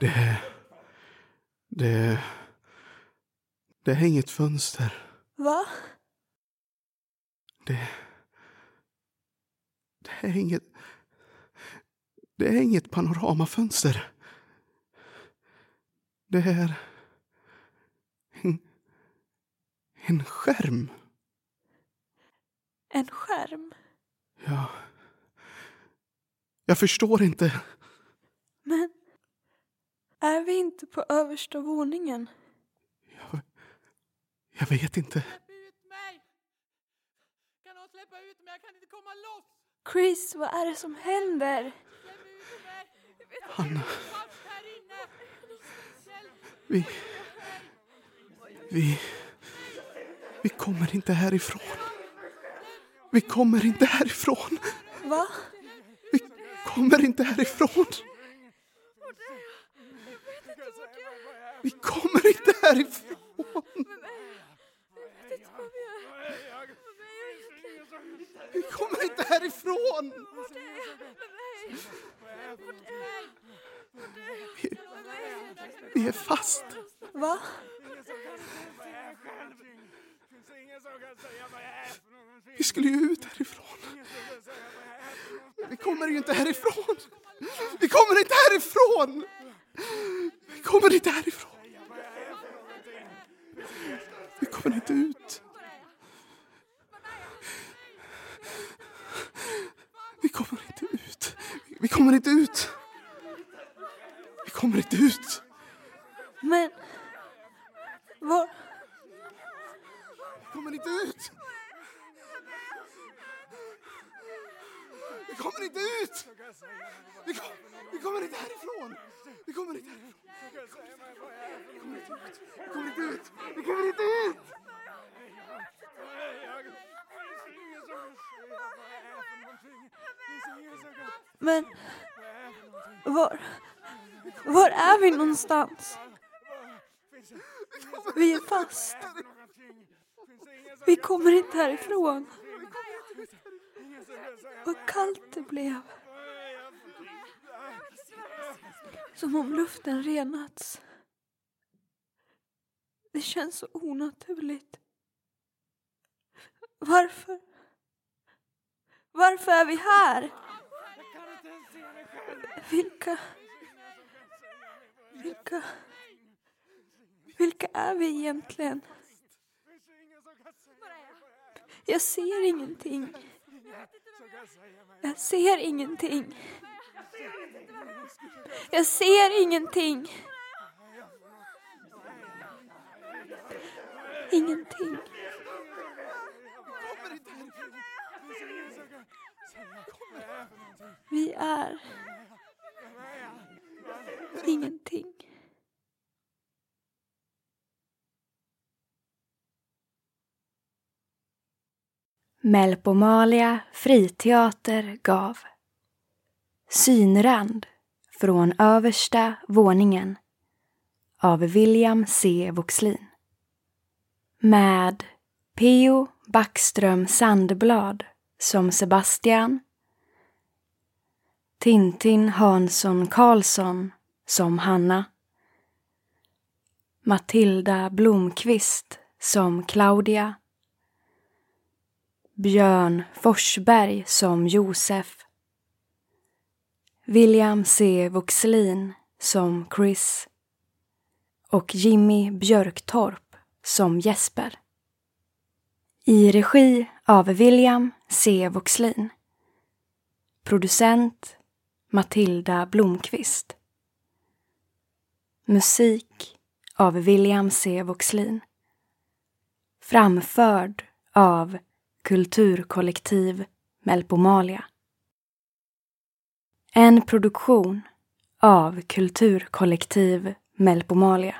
Det... Det... Det är inget fönster. Va? Det... Det är inget... Det är inget panoramafönster. Det är... En, en skärm. En skärm? Ja. Jag förstår inte. Men är vi inte på översta våningen? Jag, jag vet inte. Släpp ut mig! Kan någon släppa ut mig? Jag kan inte komma loss! Chris, vad är det som händer? Släpp ut mig! Hanna, vi... Vi... Vi kommer inte härifrån. Vi kommer inte härifrån. Va? Vi kommer inte härifrån. Vi kommer inte härifrån. Vi kommer inte härifrån. Vi, vi är fast. Va? Vi skulle ju ut härifrån. Vi kommer ju inte härifrån. Vi kommer inte härifrån. Vi kommer inte härifrån. Vi kommer inte ut. Vi kommer inte ut. Vi kommer inte ut. Vi kommer inte ut. Men... Var... Kommer inte ut. Vi kommer inte ut. Vi, kom, vi kommer inte härifrån. Vi kommer inte härifrån. Vi kommer inte ut. Vi kommer inte ut. Vi kommer inte ut. Men... Var... Var är vi någonstans? Vi är fast. Vi kommer inte härifrån. Vad kallt det blev. Som om luften renats. Det känns så onaturligt. Varför? Varför är vi här? Vilka... Vilka... Vilka är vi egentligen? Jag ser ingenting. Jag ser ingenting. Jag ser ingenting. Ingenting. Vi är ingenting. Melpomalia friteater gav Synrand från översta våningen av William C. Voxlin med P.O. Backström Sandblad som Sebastian Tintin Hansson Karlsson som Hanna Matilda Blomqvist som Claudia Björn Forsberg som Josef William C. Voxlin som Chris och Jimmy Björktorp som Jesper. I regi av William C. Voxlin. Producent Matilda Blomqvist. Musik av William C. Voxlin. Framförd av Kulturkollektiv Melpomalia. En produktion av Kulturkollektiv Melpomalia.